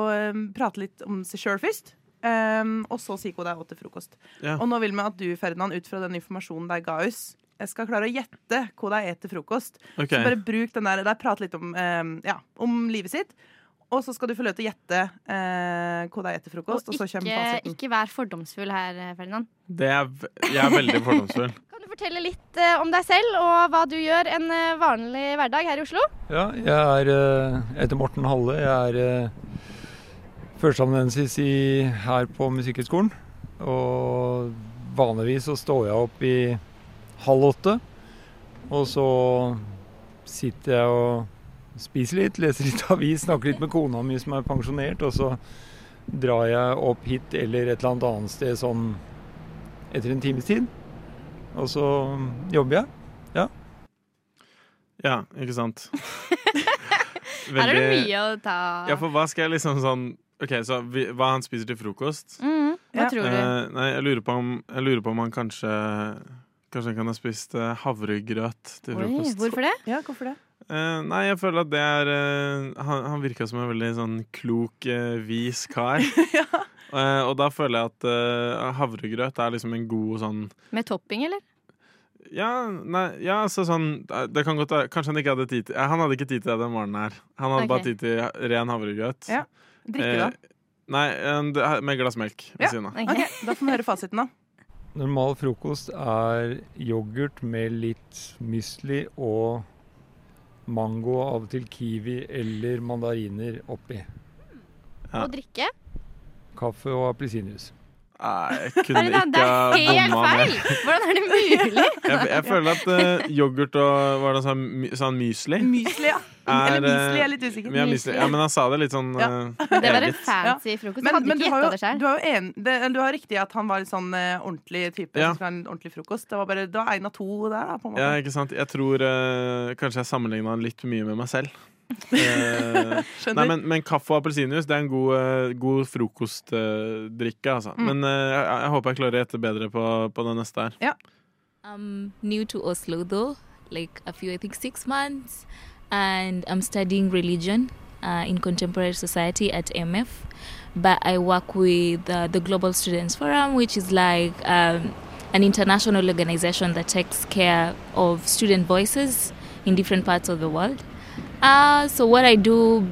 prate litt om seg sjøl først. Um, og så si hva de spiser til frokost. Ja. Og nå vil vi at du, Ferdinand, ut fra den informasjonen de ga oss, jeg skal klare å gjette hva de spiser til frokost. Okay. Så bare bruk den der, der Prat litt om, eh, ja, om livet sitt. Og så skal du få lov til å gjette eh, hva de spiser til frokost. Og, så ikke, fasiten. ikke vær fordomsfull her, Ferdinand. Det er, jeg er veldig fordomsfull. [laughs] Kan du fortelle litt eh, om deg selv og hva du gjør en eh, vanlig hverdag her i Oslo? Ja, jeg er eh, heter Morten Halle. Jeg er uh, førsteamanuensis her på Musikkhøgskolen. Og vanligvis så står jeg opp i halv åtte. Og så sitter jeg og spiser litt, leser litt [laughs] avis, snakker litt med kona mi som er pensjonert. Og så drar jeg opp hit eller et eller annet sted sånn etter en times tid. Og så jobber jeg. Ja. Ja, ikke sant? [laughs] Her er det mye å ta Ja, for hva skal jeg liksom sånn OK, så vi, hva han spiser til frokost? Mm, Hva tror du? Eh, nei, jeg lurer på om, jeg lurer på om han kanskje Kanskje han kan ha spist eh, havregrøt til Oi, frokost. hvorfor det? Ja, hvorfor det? Uh, nei, jeg føler at det er uh, Han, han virka som en veldig sånn klok, uh, vis kar. [laughs] Eh, og da føler jeg at havregrøt er liksom en god sånn Med topping, eller? Ja, nei, ja så sånn eh, Det kan godt Kanskje han ikke hadde tid til Han hadde ikke tid til det den morgenen her. Han hadde okay. bare tid til ren havregrøt. Ja. Drikke, da? Nei, en- med glass melk ved Ja, siden av. Okay. Da får vi høre fasiten, da. Normal frokost er yoghurt med litt mysli og mango, av og til kiwi eller mandariner oppi. Og drikke? Kaffe og appelsinjuice. Nei, jeg kunne det, ikke det er helt bomma feil! mer. Hvordan er det mulig? [laughs] Jeg, jeg føler at uh, yoghurt og Var det sa, my- sånn mysli? Mysli, ja. Er, Eller mysli, jeg er litt usikker. Ja, mysli. ja, men han sa det litt sånn Ja. eh, [laughs] Det var en fancy frokost. Men, men du, ikke har gjetta det jo, sjøl. du, har jo en, det, du har riktig at han var litt sånn uh, ordentlig type Ja. som en ordentlig frokost. Det var bare det var en av to der, da. På en måte. Ja, ikke sant? Jeg tror kanskje jeg sammenligna han litt mye med meg selv. Eh, [laughs] Skjønner. nei, men, men kaffe og appelsinjuice det er en god, eh, god frokostdrikke, altså. Mm. Men eh, jeg, jeg håper jeg klarer å gjette bedre på, på det neste her. I'm new to Oslo though, like a few, I think six months, and I'm studying religion uh, in contemporary society at MF. But I work with uh, the Global Students Forum, which is like um, an international organization that takes care of student voices in different parts of the world. Uh, so what I do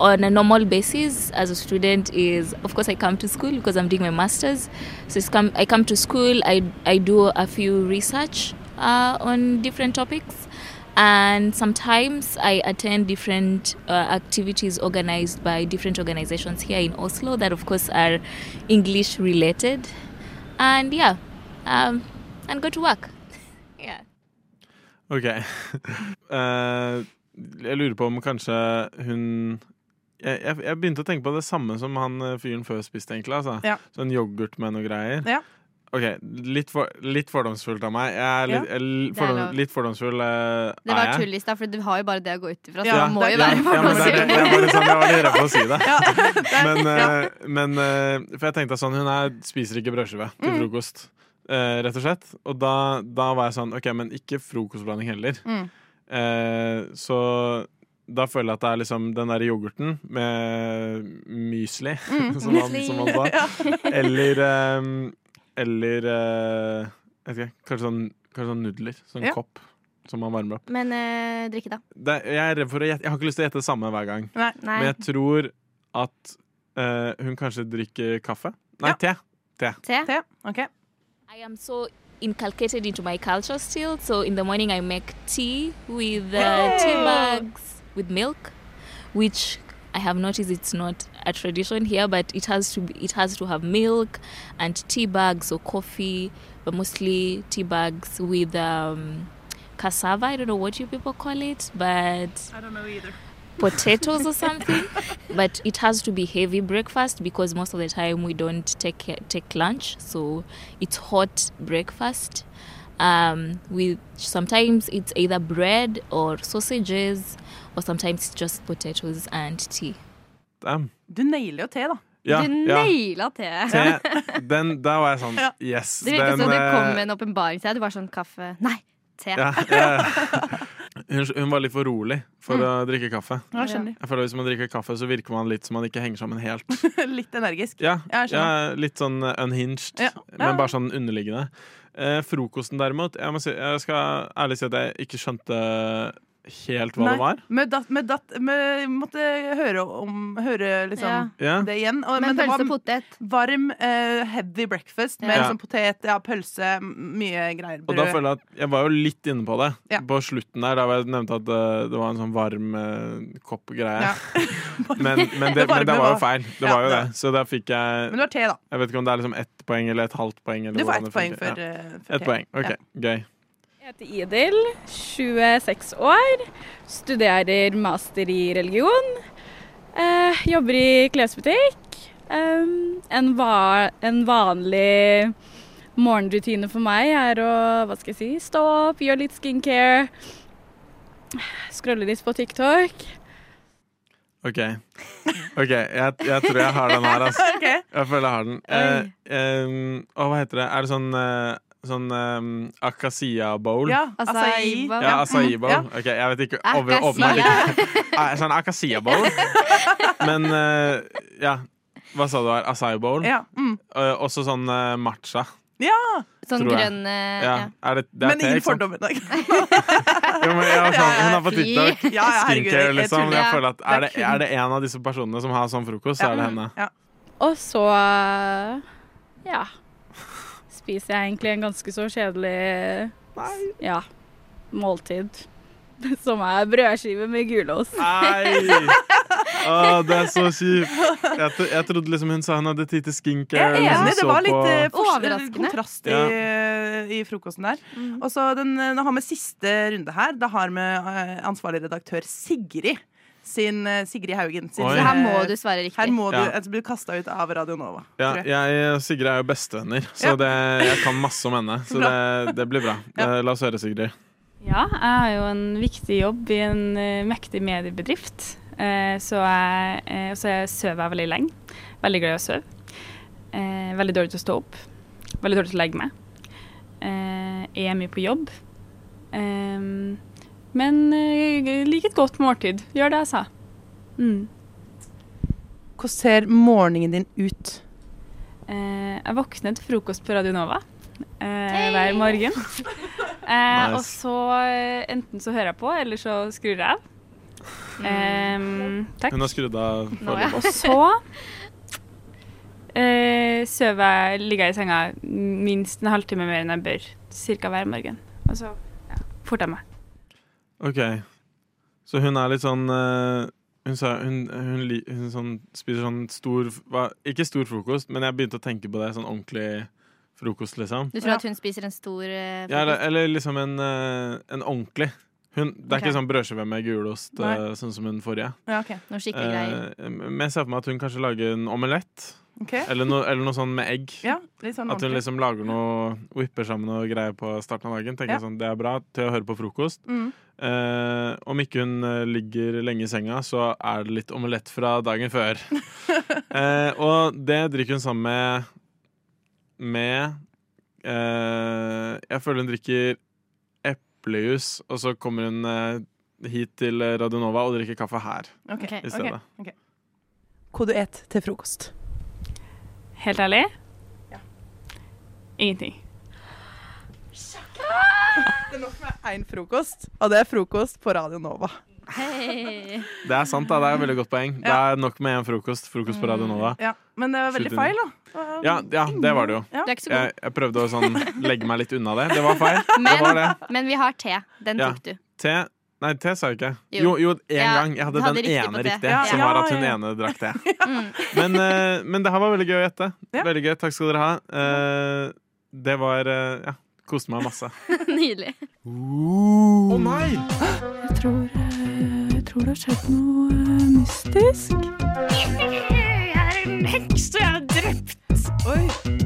on a normal basis as a student is of course I come to school because I'm doing my masters. So come, I come to school I, I do a few research uh, on different topics. And sometimes I attend different uh, activities organized by different organizations here in Oslo that of course are English related. And yeah um, and go to work. [laughs] Yeah. OK. Eh, [laughs] jeg lurer på om kanskje hun jeg, jeg, jeg begynte å tenke på det samme som han eh, fyren før spiste, egentlig. Altså. Ja. Sånn yoghurt med noe greier. Ja. OK, litt, for, litt fordomsfullt av meg. Jeg er litt, Ja. jeg, fordom, er litt fordomsfull eh, Det var tull i stad, for du har jo bare det å gå ut ifra. Så Ja, må det- jo være [laughs] ja, det er jeg, var litt sånn, jeg var litt redd for å si det. Ja. Men, eh, men uh, For jeg tenkte sånn Hun er, spiser ikke brødskive til Mm. frokost, eh, rett og slett. Og da, da var jeg sånn OK, men ikke frokostblanding heller. Mm. Eh, så da føler jeg at det er liksom den der yoghurten med mysli, Mm, [laughs] som, han, som han sa. [laughs] Eller eh, Eller eh, jeg vet ikke, kanskje sånn, kanskje sånn nudler. Sånn Ja. kopp som man varmer opp. Men øh, drikke, da. Det, jeg er redd for å gjette Jeg har ikke lyst til å gjette det samme hver gang. Nei. Men jeg tror at øh, hun kanskje drikker kaffe. Nei, te. Te. Te? Okay. I am so inculcated into my culture still. So in the morning, I make tea with uh, tea bags with milk, which I have noticed it's not a tradition here, but it has to be, it has to have milk and tea bags or coffee, but mostly tea bags with um, cassava. I don't know what you people call it, but I don't know either. Potatoes or something. [laughs] but it has to be heavy breakfast because most of the time we don't take take lunch, so it's hot breakfast. Um, we sometimes it's either bread or sausages, or sometimes it's just potatoes and tea. Damn. Du nailer jo te, da. Ja, du ja. naila te. Te, [laughs] den, da var jeg sånn Ja. Yes. Det virket som du kom eh, med en åpenbaring til deg. Du var sånn kaffe Nei, te. ja, ja. [laughs] Hun, hun var litt for rolig for Mm. å drikke kaffe. Ja, skjønner. Jeg føler Hvis man drikker kaffe, så virker man litt som man ikke henger sammen helt. [laughs] Litt energisk. Ja, Ja. Litt sånn unhinged, men bare sånn underliggende. Eh, frokosten derimot, jeg, må si, jeg skal ærlig si at jeg ikke skjønte helt hva Nei, det var. Vi datt, vi datt, vi måtte høre om Høre liksom Ja. Det igjen. Og, Men det pølse var og potet. Varm, uh, heavy breakfast med Ja. liksom potet, ja, pølse, mye greier. Og da føler jeg at jeg var jo litt inne på det. Ja. På slutten der, da jeg nevnte at uh, det var en sånn varm uh, kopp-greie. Ja. [laughs] men, men, det, [laughs] Det men det var jo feil. Det Ja, var jo det-. Så da fikk jeg Men det var te, da. Jeg vet ikke om det er liksom ett poeng eller et halvt poeng. Eller Du får ett poeng for, Ja. for te. te. poeng. OK, Ja. gøy. Jeg heter Idil, 26 år, studerer master i religion. Eh, jobber i klesbutikk. Eh, en, va en vanlig morgenrutine for meg er å hva skal jeg si, stå opp, gjøre litt skincare, scrolle litt på TikTok. OK. Ok, Jeg, jeg tror jeg har den her, altså. [laughs] Jeg føler jeg har den. Eh, eh, og hva heter det? Er det sånn eh, Sånn um, Acacia bowl? Ja, acai bowl. Ja, acai bowl. Ja. Ok, jeg vet ikke over, åpenbart ikke. Ah, Sånn Acacia bowl. [laughs] Men uh, ja. Hva sa du her? Acai bowl? Ja, mm. Uh, også sånn uh, matcha. Ja! Sånn grønn eh, Ja. ja. Er det, det er Men ingen fordommer. [laughs] Jo, men jeg var sånn, hun har på fy. TikTok. Ja, ja, Skincare, liksom. Jeg føler at er det, er det en av disse personene som har sånn frokost, så er det henne. Ja. Og så eh, ja, spiser jeg egentlig en ganske så kjedelig ja, måltid. [laughs] Som er brødskive med gulost. Nei! [laughs] Å, det er så kjipt. Jeg, tro- jeg trodde liksom hun sa hun hadde tid til skincare. Jeg er enig, det var litt på- eh, Overraskende. kontrast i, Ja. i frokosten der. Og så den, den Nå har vi siste runde her. Da har vi eh, ansvarlig redaktør Sigrid. Sin, eh, Sigrid Haugen. Sin, Så her eh, må du svare riktig. Her må du Ja. blir du kasta ut av Radio Nova. Ja, jeg. jeg Sigrid er jo bestevenner, så Ja. det, jeg kan masse om henne. Så det, det blir bra. Eh, La oss høre, Sigrid. Ja, jeg har jo en viktig jobb i en uh, mektig mediebedrift. Uh, så jeg, uh, så jeg sover jeg veldig lenge. Veldig glad i å sove. Eh, veldig dårlig til å stå opp. Veldig dårlig til å legge meg. Eh, jeg er mye på jobb. Eh, men eh, jeg et godt måltid. Gjør det jeg sa. Mm. Hvordan ser morgenen din ut? Eh, jeg våkner til frokost på Radio Nova eh, hver morgen. [laughs] Eh, Nice. Og så eh, enten så hører jeg på, eller så skrur jeg av. Eh, takk. Hun har skrudd av foreløpig. Og så eh, sover jeg, ligger jeg i senga minst en halvtime mer enn jeg bør. Cirka hver morgen. Og så ja, forter jeg meg. OK. Så hun er litt sånn uh, hun, sa, hun, hun, hun sånn, spiser sånn stor hva, Ikke stor frokost, men jeg begynte å tenke på det. Sånn ordentlig frokost, liksom. Du tror at hun spiser en stor frokost? Ja, eller, eller liksom en, uh, en ordentlig. Hun, det er okay. ikke sånn brødskive med gulost, eh, sånn som hun forrige. Ja, okay. Noe skikkelig greier. Eh, men jeg ser for meg at hun kanskje lager en omelett. Ok. Eller, noe, eller noe sånn med egg. Ja, litt sånn At hun liksom lager noe Whipper sammen noe greier på starten av dagen. Tenker Ja. sånn, Det er bra til å høre på frokost. Mm. Eh, om ikke hun eh, ligger lenge i senga, så er det litt omelett fra dagen før. [laughs] eh, og det drikker hun sammen med Med eh, Jeg føler hun drikker eplejus, og så kommer hun eh, hit til Radionova og drikker kaffe her okay. i stedet. Okay. Okay. Kode du et til frokost? Helt ærlig? Ja. Ingenting. Det er nok med én frokost, og det er frokost på Radio Nova. Hei. Det er sant, da. Det er et veldig godt poeng. Det er nok med én frokost. Frokost på Radio Nova. Ja, men det var veldig feil, da. Ja, ja, det var det jo. Ja. Du er ikke så. Jeg, jeg prøvde å sånn legge meg litt unna det. Det var feil. [laughs] Det Men, var det. men vi har te. Den Ja. tok du. Te Nei, te sa jeg ikke. Jo. Jo, én Ja, gang. Jeg hadde hadde den riktig ene riktige, Ja, som ja, var at hun ene drakk te. [laughs] Mm. Men, eh, men det her var veldig gøy å gjette. Veldig gøy. Takk skal dere ha. Eh, det var eh, Ja, koste meg masse. [laughs] Nydelig. Å nei! Jeg tror, jeg tror det har skjedd noe mystisk. Jeg er en heks, og jeg er drept. Oi.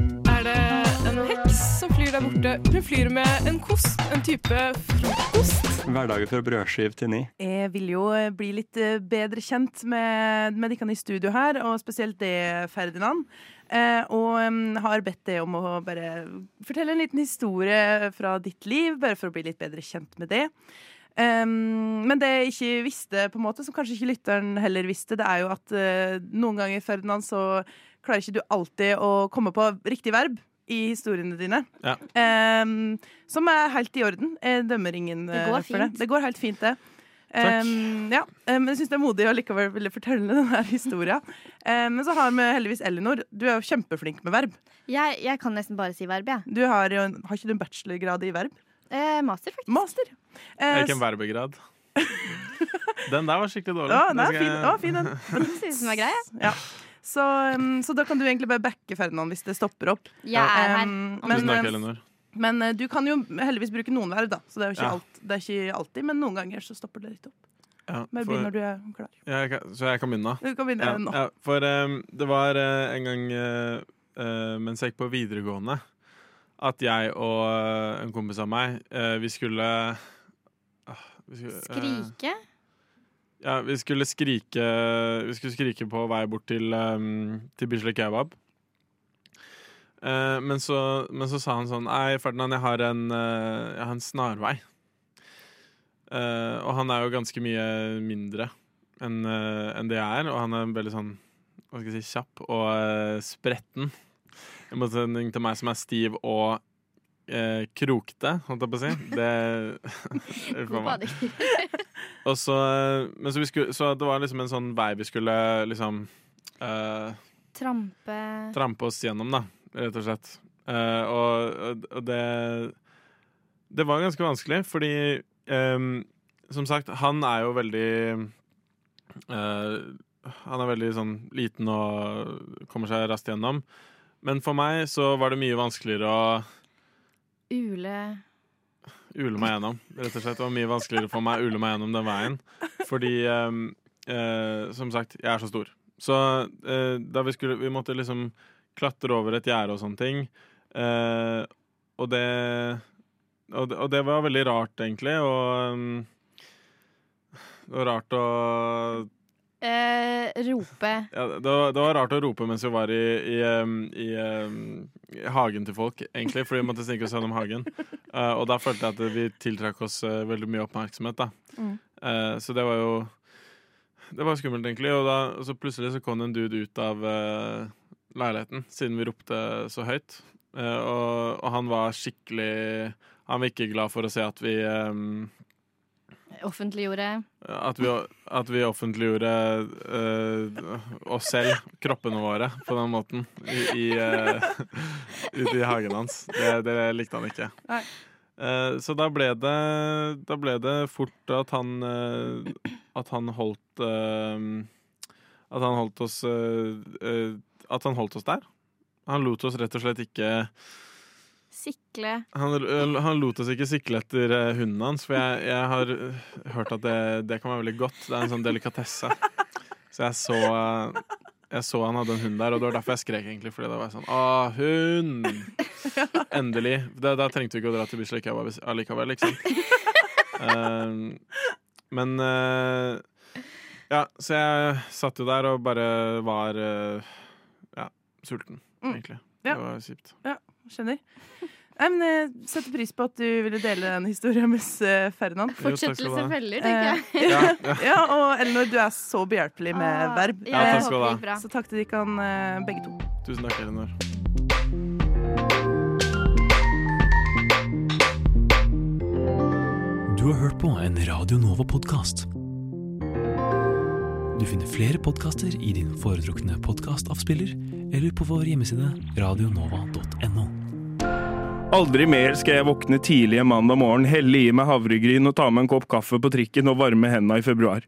Der borte? Hun flyr med en kost. En type frokost. Hverdager fra brødskiv til ni. Jeg vil jo eh, bli litt eh, bedre kjent med, med dere i studio her, og spesielt det, Ferdinand. Eh, og um, har bedt deg om å bare fortelle en liten historie fra ditt liv, bare for å bli litt bedre kjent med det. Um, men det jeg ikke visste, på en måte, som kanskje ikke lytteren heller visste, det er jo at uh, noen ganger, Ferdinand, så klarer ikke du alltid å komme på riktig verb i historiene dine. Ja. Um, som er helt i orden. Jeg dømmer ingen Det eh, går for det. fint. Det går helt fint, det. Takk. Um, ja, um, men jeg syns det er modig å likevel ville fortelle [laughs] denne historien. Um, men så har vi heldigvis Elinor. Du er jo kjempeflink med verb. Jeg, jeg kan nesten bare si verb, jeg. Du har, jo, har ikke du en bachelorgrad i verb? Eh, master, faktisk. Master. Det er Eh, ikke en verbegrad. Den der var skikkelig dårlig. Ja, den er fin, den var [laughs] den. Det synes som er grei, jeg. Ja. Så, um, så da kan du egentlig bare backe Ferdinand hvis det stopper opp. Jeg er her. Um, Tusen takk, Elinor. men uh, du kan jo heldigvis bruke noen verv, da. Så det er jo ikke, Ja. alt, det er ikke alltid, men noen ganger så stopper det litt opp. Ja, Bare begynn når du er klar. Ja, jeg kan, så jeg kan begynne nå? Du kan begynne ja, nå. Ja, for um, det var uh, en gang uh, eh, mens jeg gikk på videregående, at jeg og eh, en kompis av meg, eh, vi skulle ah, vi skulle, eh, Skrike? Ja, vi skulle skrike Vi skulle skrike på vei bort til, um, til Bislett Kebab. Uh, men, så, men så sa han sånn Nei, Ferdinand, jeg har en, uh, jeg har en snarvei. Uh, og han er jo ganske mye mindre enn enn det jeg er, og han er veldig sånn hva skal jeg si, kjapp og spretten. I motsetning til meg som er stiv og krokte, holdt jeg på å si. Det [laughs] Uff a meg. [laughs] Og så, men så, vi skulle, så det var liksom en sånn vei vi skulle liksom uh, Trampe trampe oss gjennom, da, rett og slett. Uh, og- og det Det var ganske vanskelig, fordi um, Som sagt, han er jo veldig uh, han er veldig sånn liten og kommer seg raskt gjennom. Men for meg så var det mye vanskeligere å Ule ule meg gjennom. Rett og slett. Det var mye vanskeligere for meg å ule meg gjennom den veien. Fordi, ehm, eh, som sagt, jeg er så stor. Så eh, da vi skulle Vi måtte liksom klatre over et gjerde og sånne ting. Eh, og det og det, og det var veldig rart, egentlig. Og um, det var rart å eh, rope. ja, det, var, det var rart å rope mens vi var i, i, i, i hagen til folk, egentlig, fordi vi måtte snike oss gjennom hagen. Uh, og da følte jeg at vi tiltrakk oss uh, veldig mye oppmerksomhet. da. Mm. Uh, så det var jo Det var skummelt, egentlig. Og, da, og så plutselig så kom det en dude ut av leiligheten, siden vi ropte så høyt. Og, og han var skikkelig Han var ikke glad for å se at vi um, Offentliggjorde. at vi, at vi offentliggjorde uh, oss selv, kroppene våre, på den måten. I, i, eh, ute i hagen hans. Det, det likte han ikke. Nei. Eh, så da ble det Da ble det fort at han At han holdt At han holdt oss At han holdt oss der. Han lot oss rett og slett ikke Sikle. han, han lot oss ikke sikle etter eh, hunden hans, for jeg, jeg har eh, hørt at det, det kan være veldig godt. Det er en sånn delikatesse. Så jeg så Jeg så han hadde en hund der, og det var derfor jeg skrek, egentlig. Fordi det var sånn Å, hund! Endelig. Da, da trengte vi ikke å dra til Bislett allikevel, liksom. Uh, men uh, Ja, så jeg satt jo der og bare var uh, Ja, sulten, Mm. egentlig. Ja. Det var kjipt. Ja, skjønner. Nei, men Jeg setter pris på at du ville dele den historien med eh, Ferdinand. Fortsettelse følger, tenker jeg. Eh, ja. [laughs] Ja, ja. og Elinor, du er så behjelpelig med Ah, verb. ja, takk skal du ha. Så takk til dere kan, eh, begge to. Tusen takk, Elinor. Du har hørt på en Radio Nova-podkast. Du finner flere podkaster i din foretrukne podkastavspiller eller på vår hjemmeside radionova.no. Aldri mer skal jeg våkne tidlig en mandag morgen, helle i meg havregryn og ta med en kopp kaffe på trikken og varme henda i februar.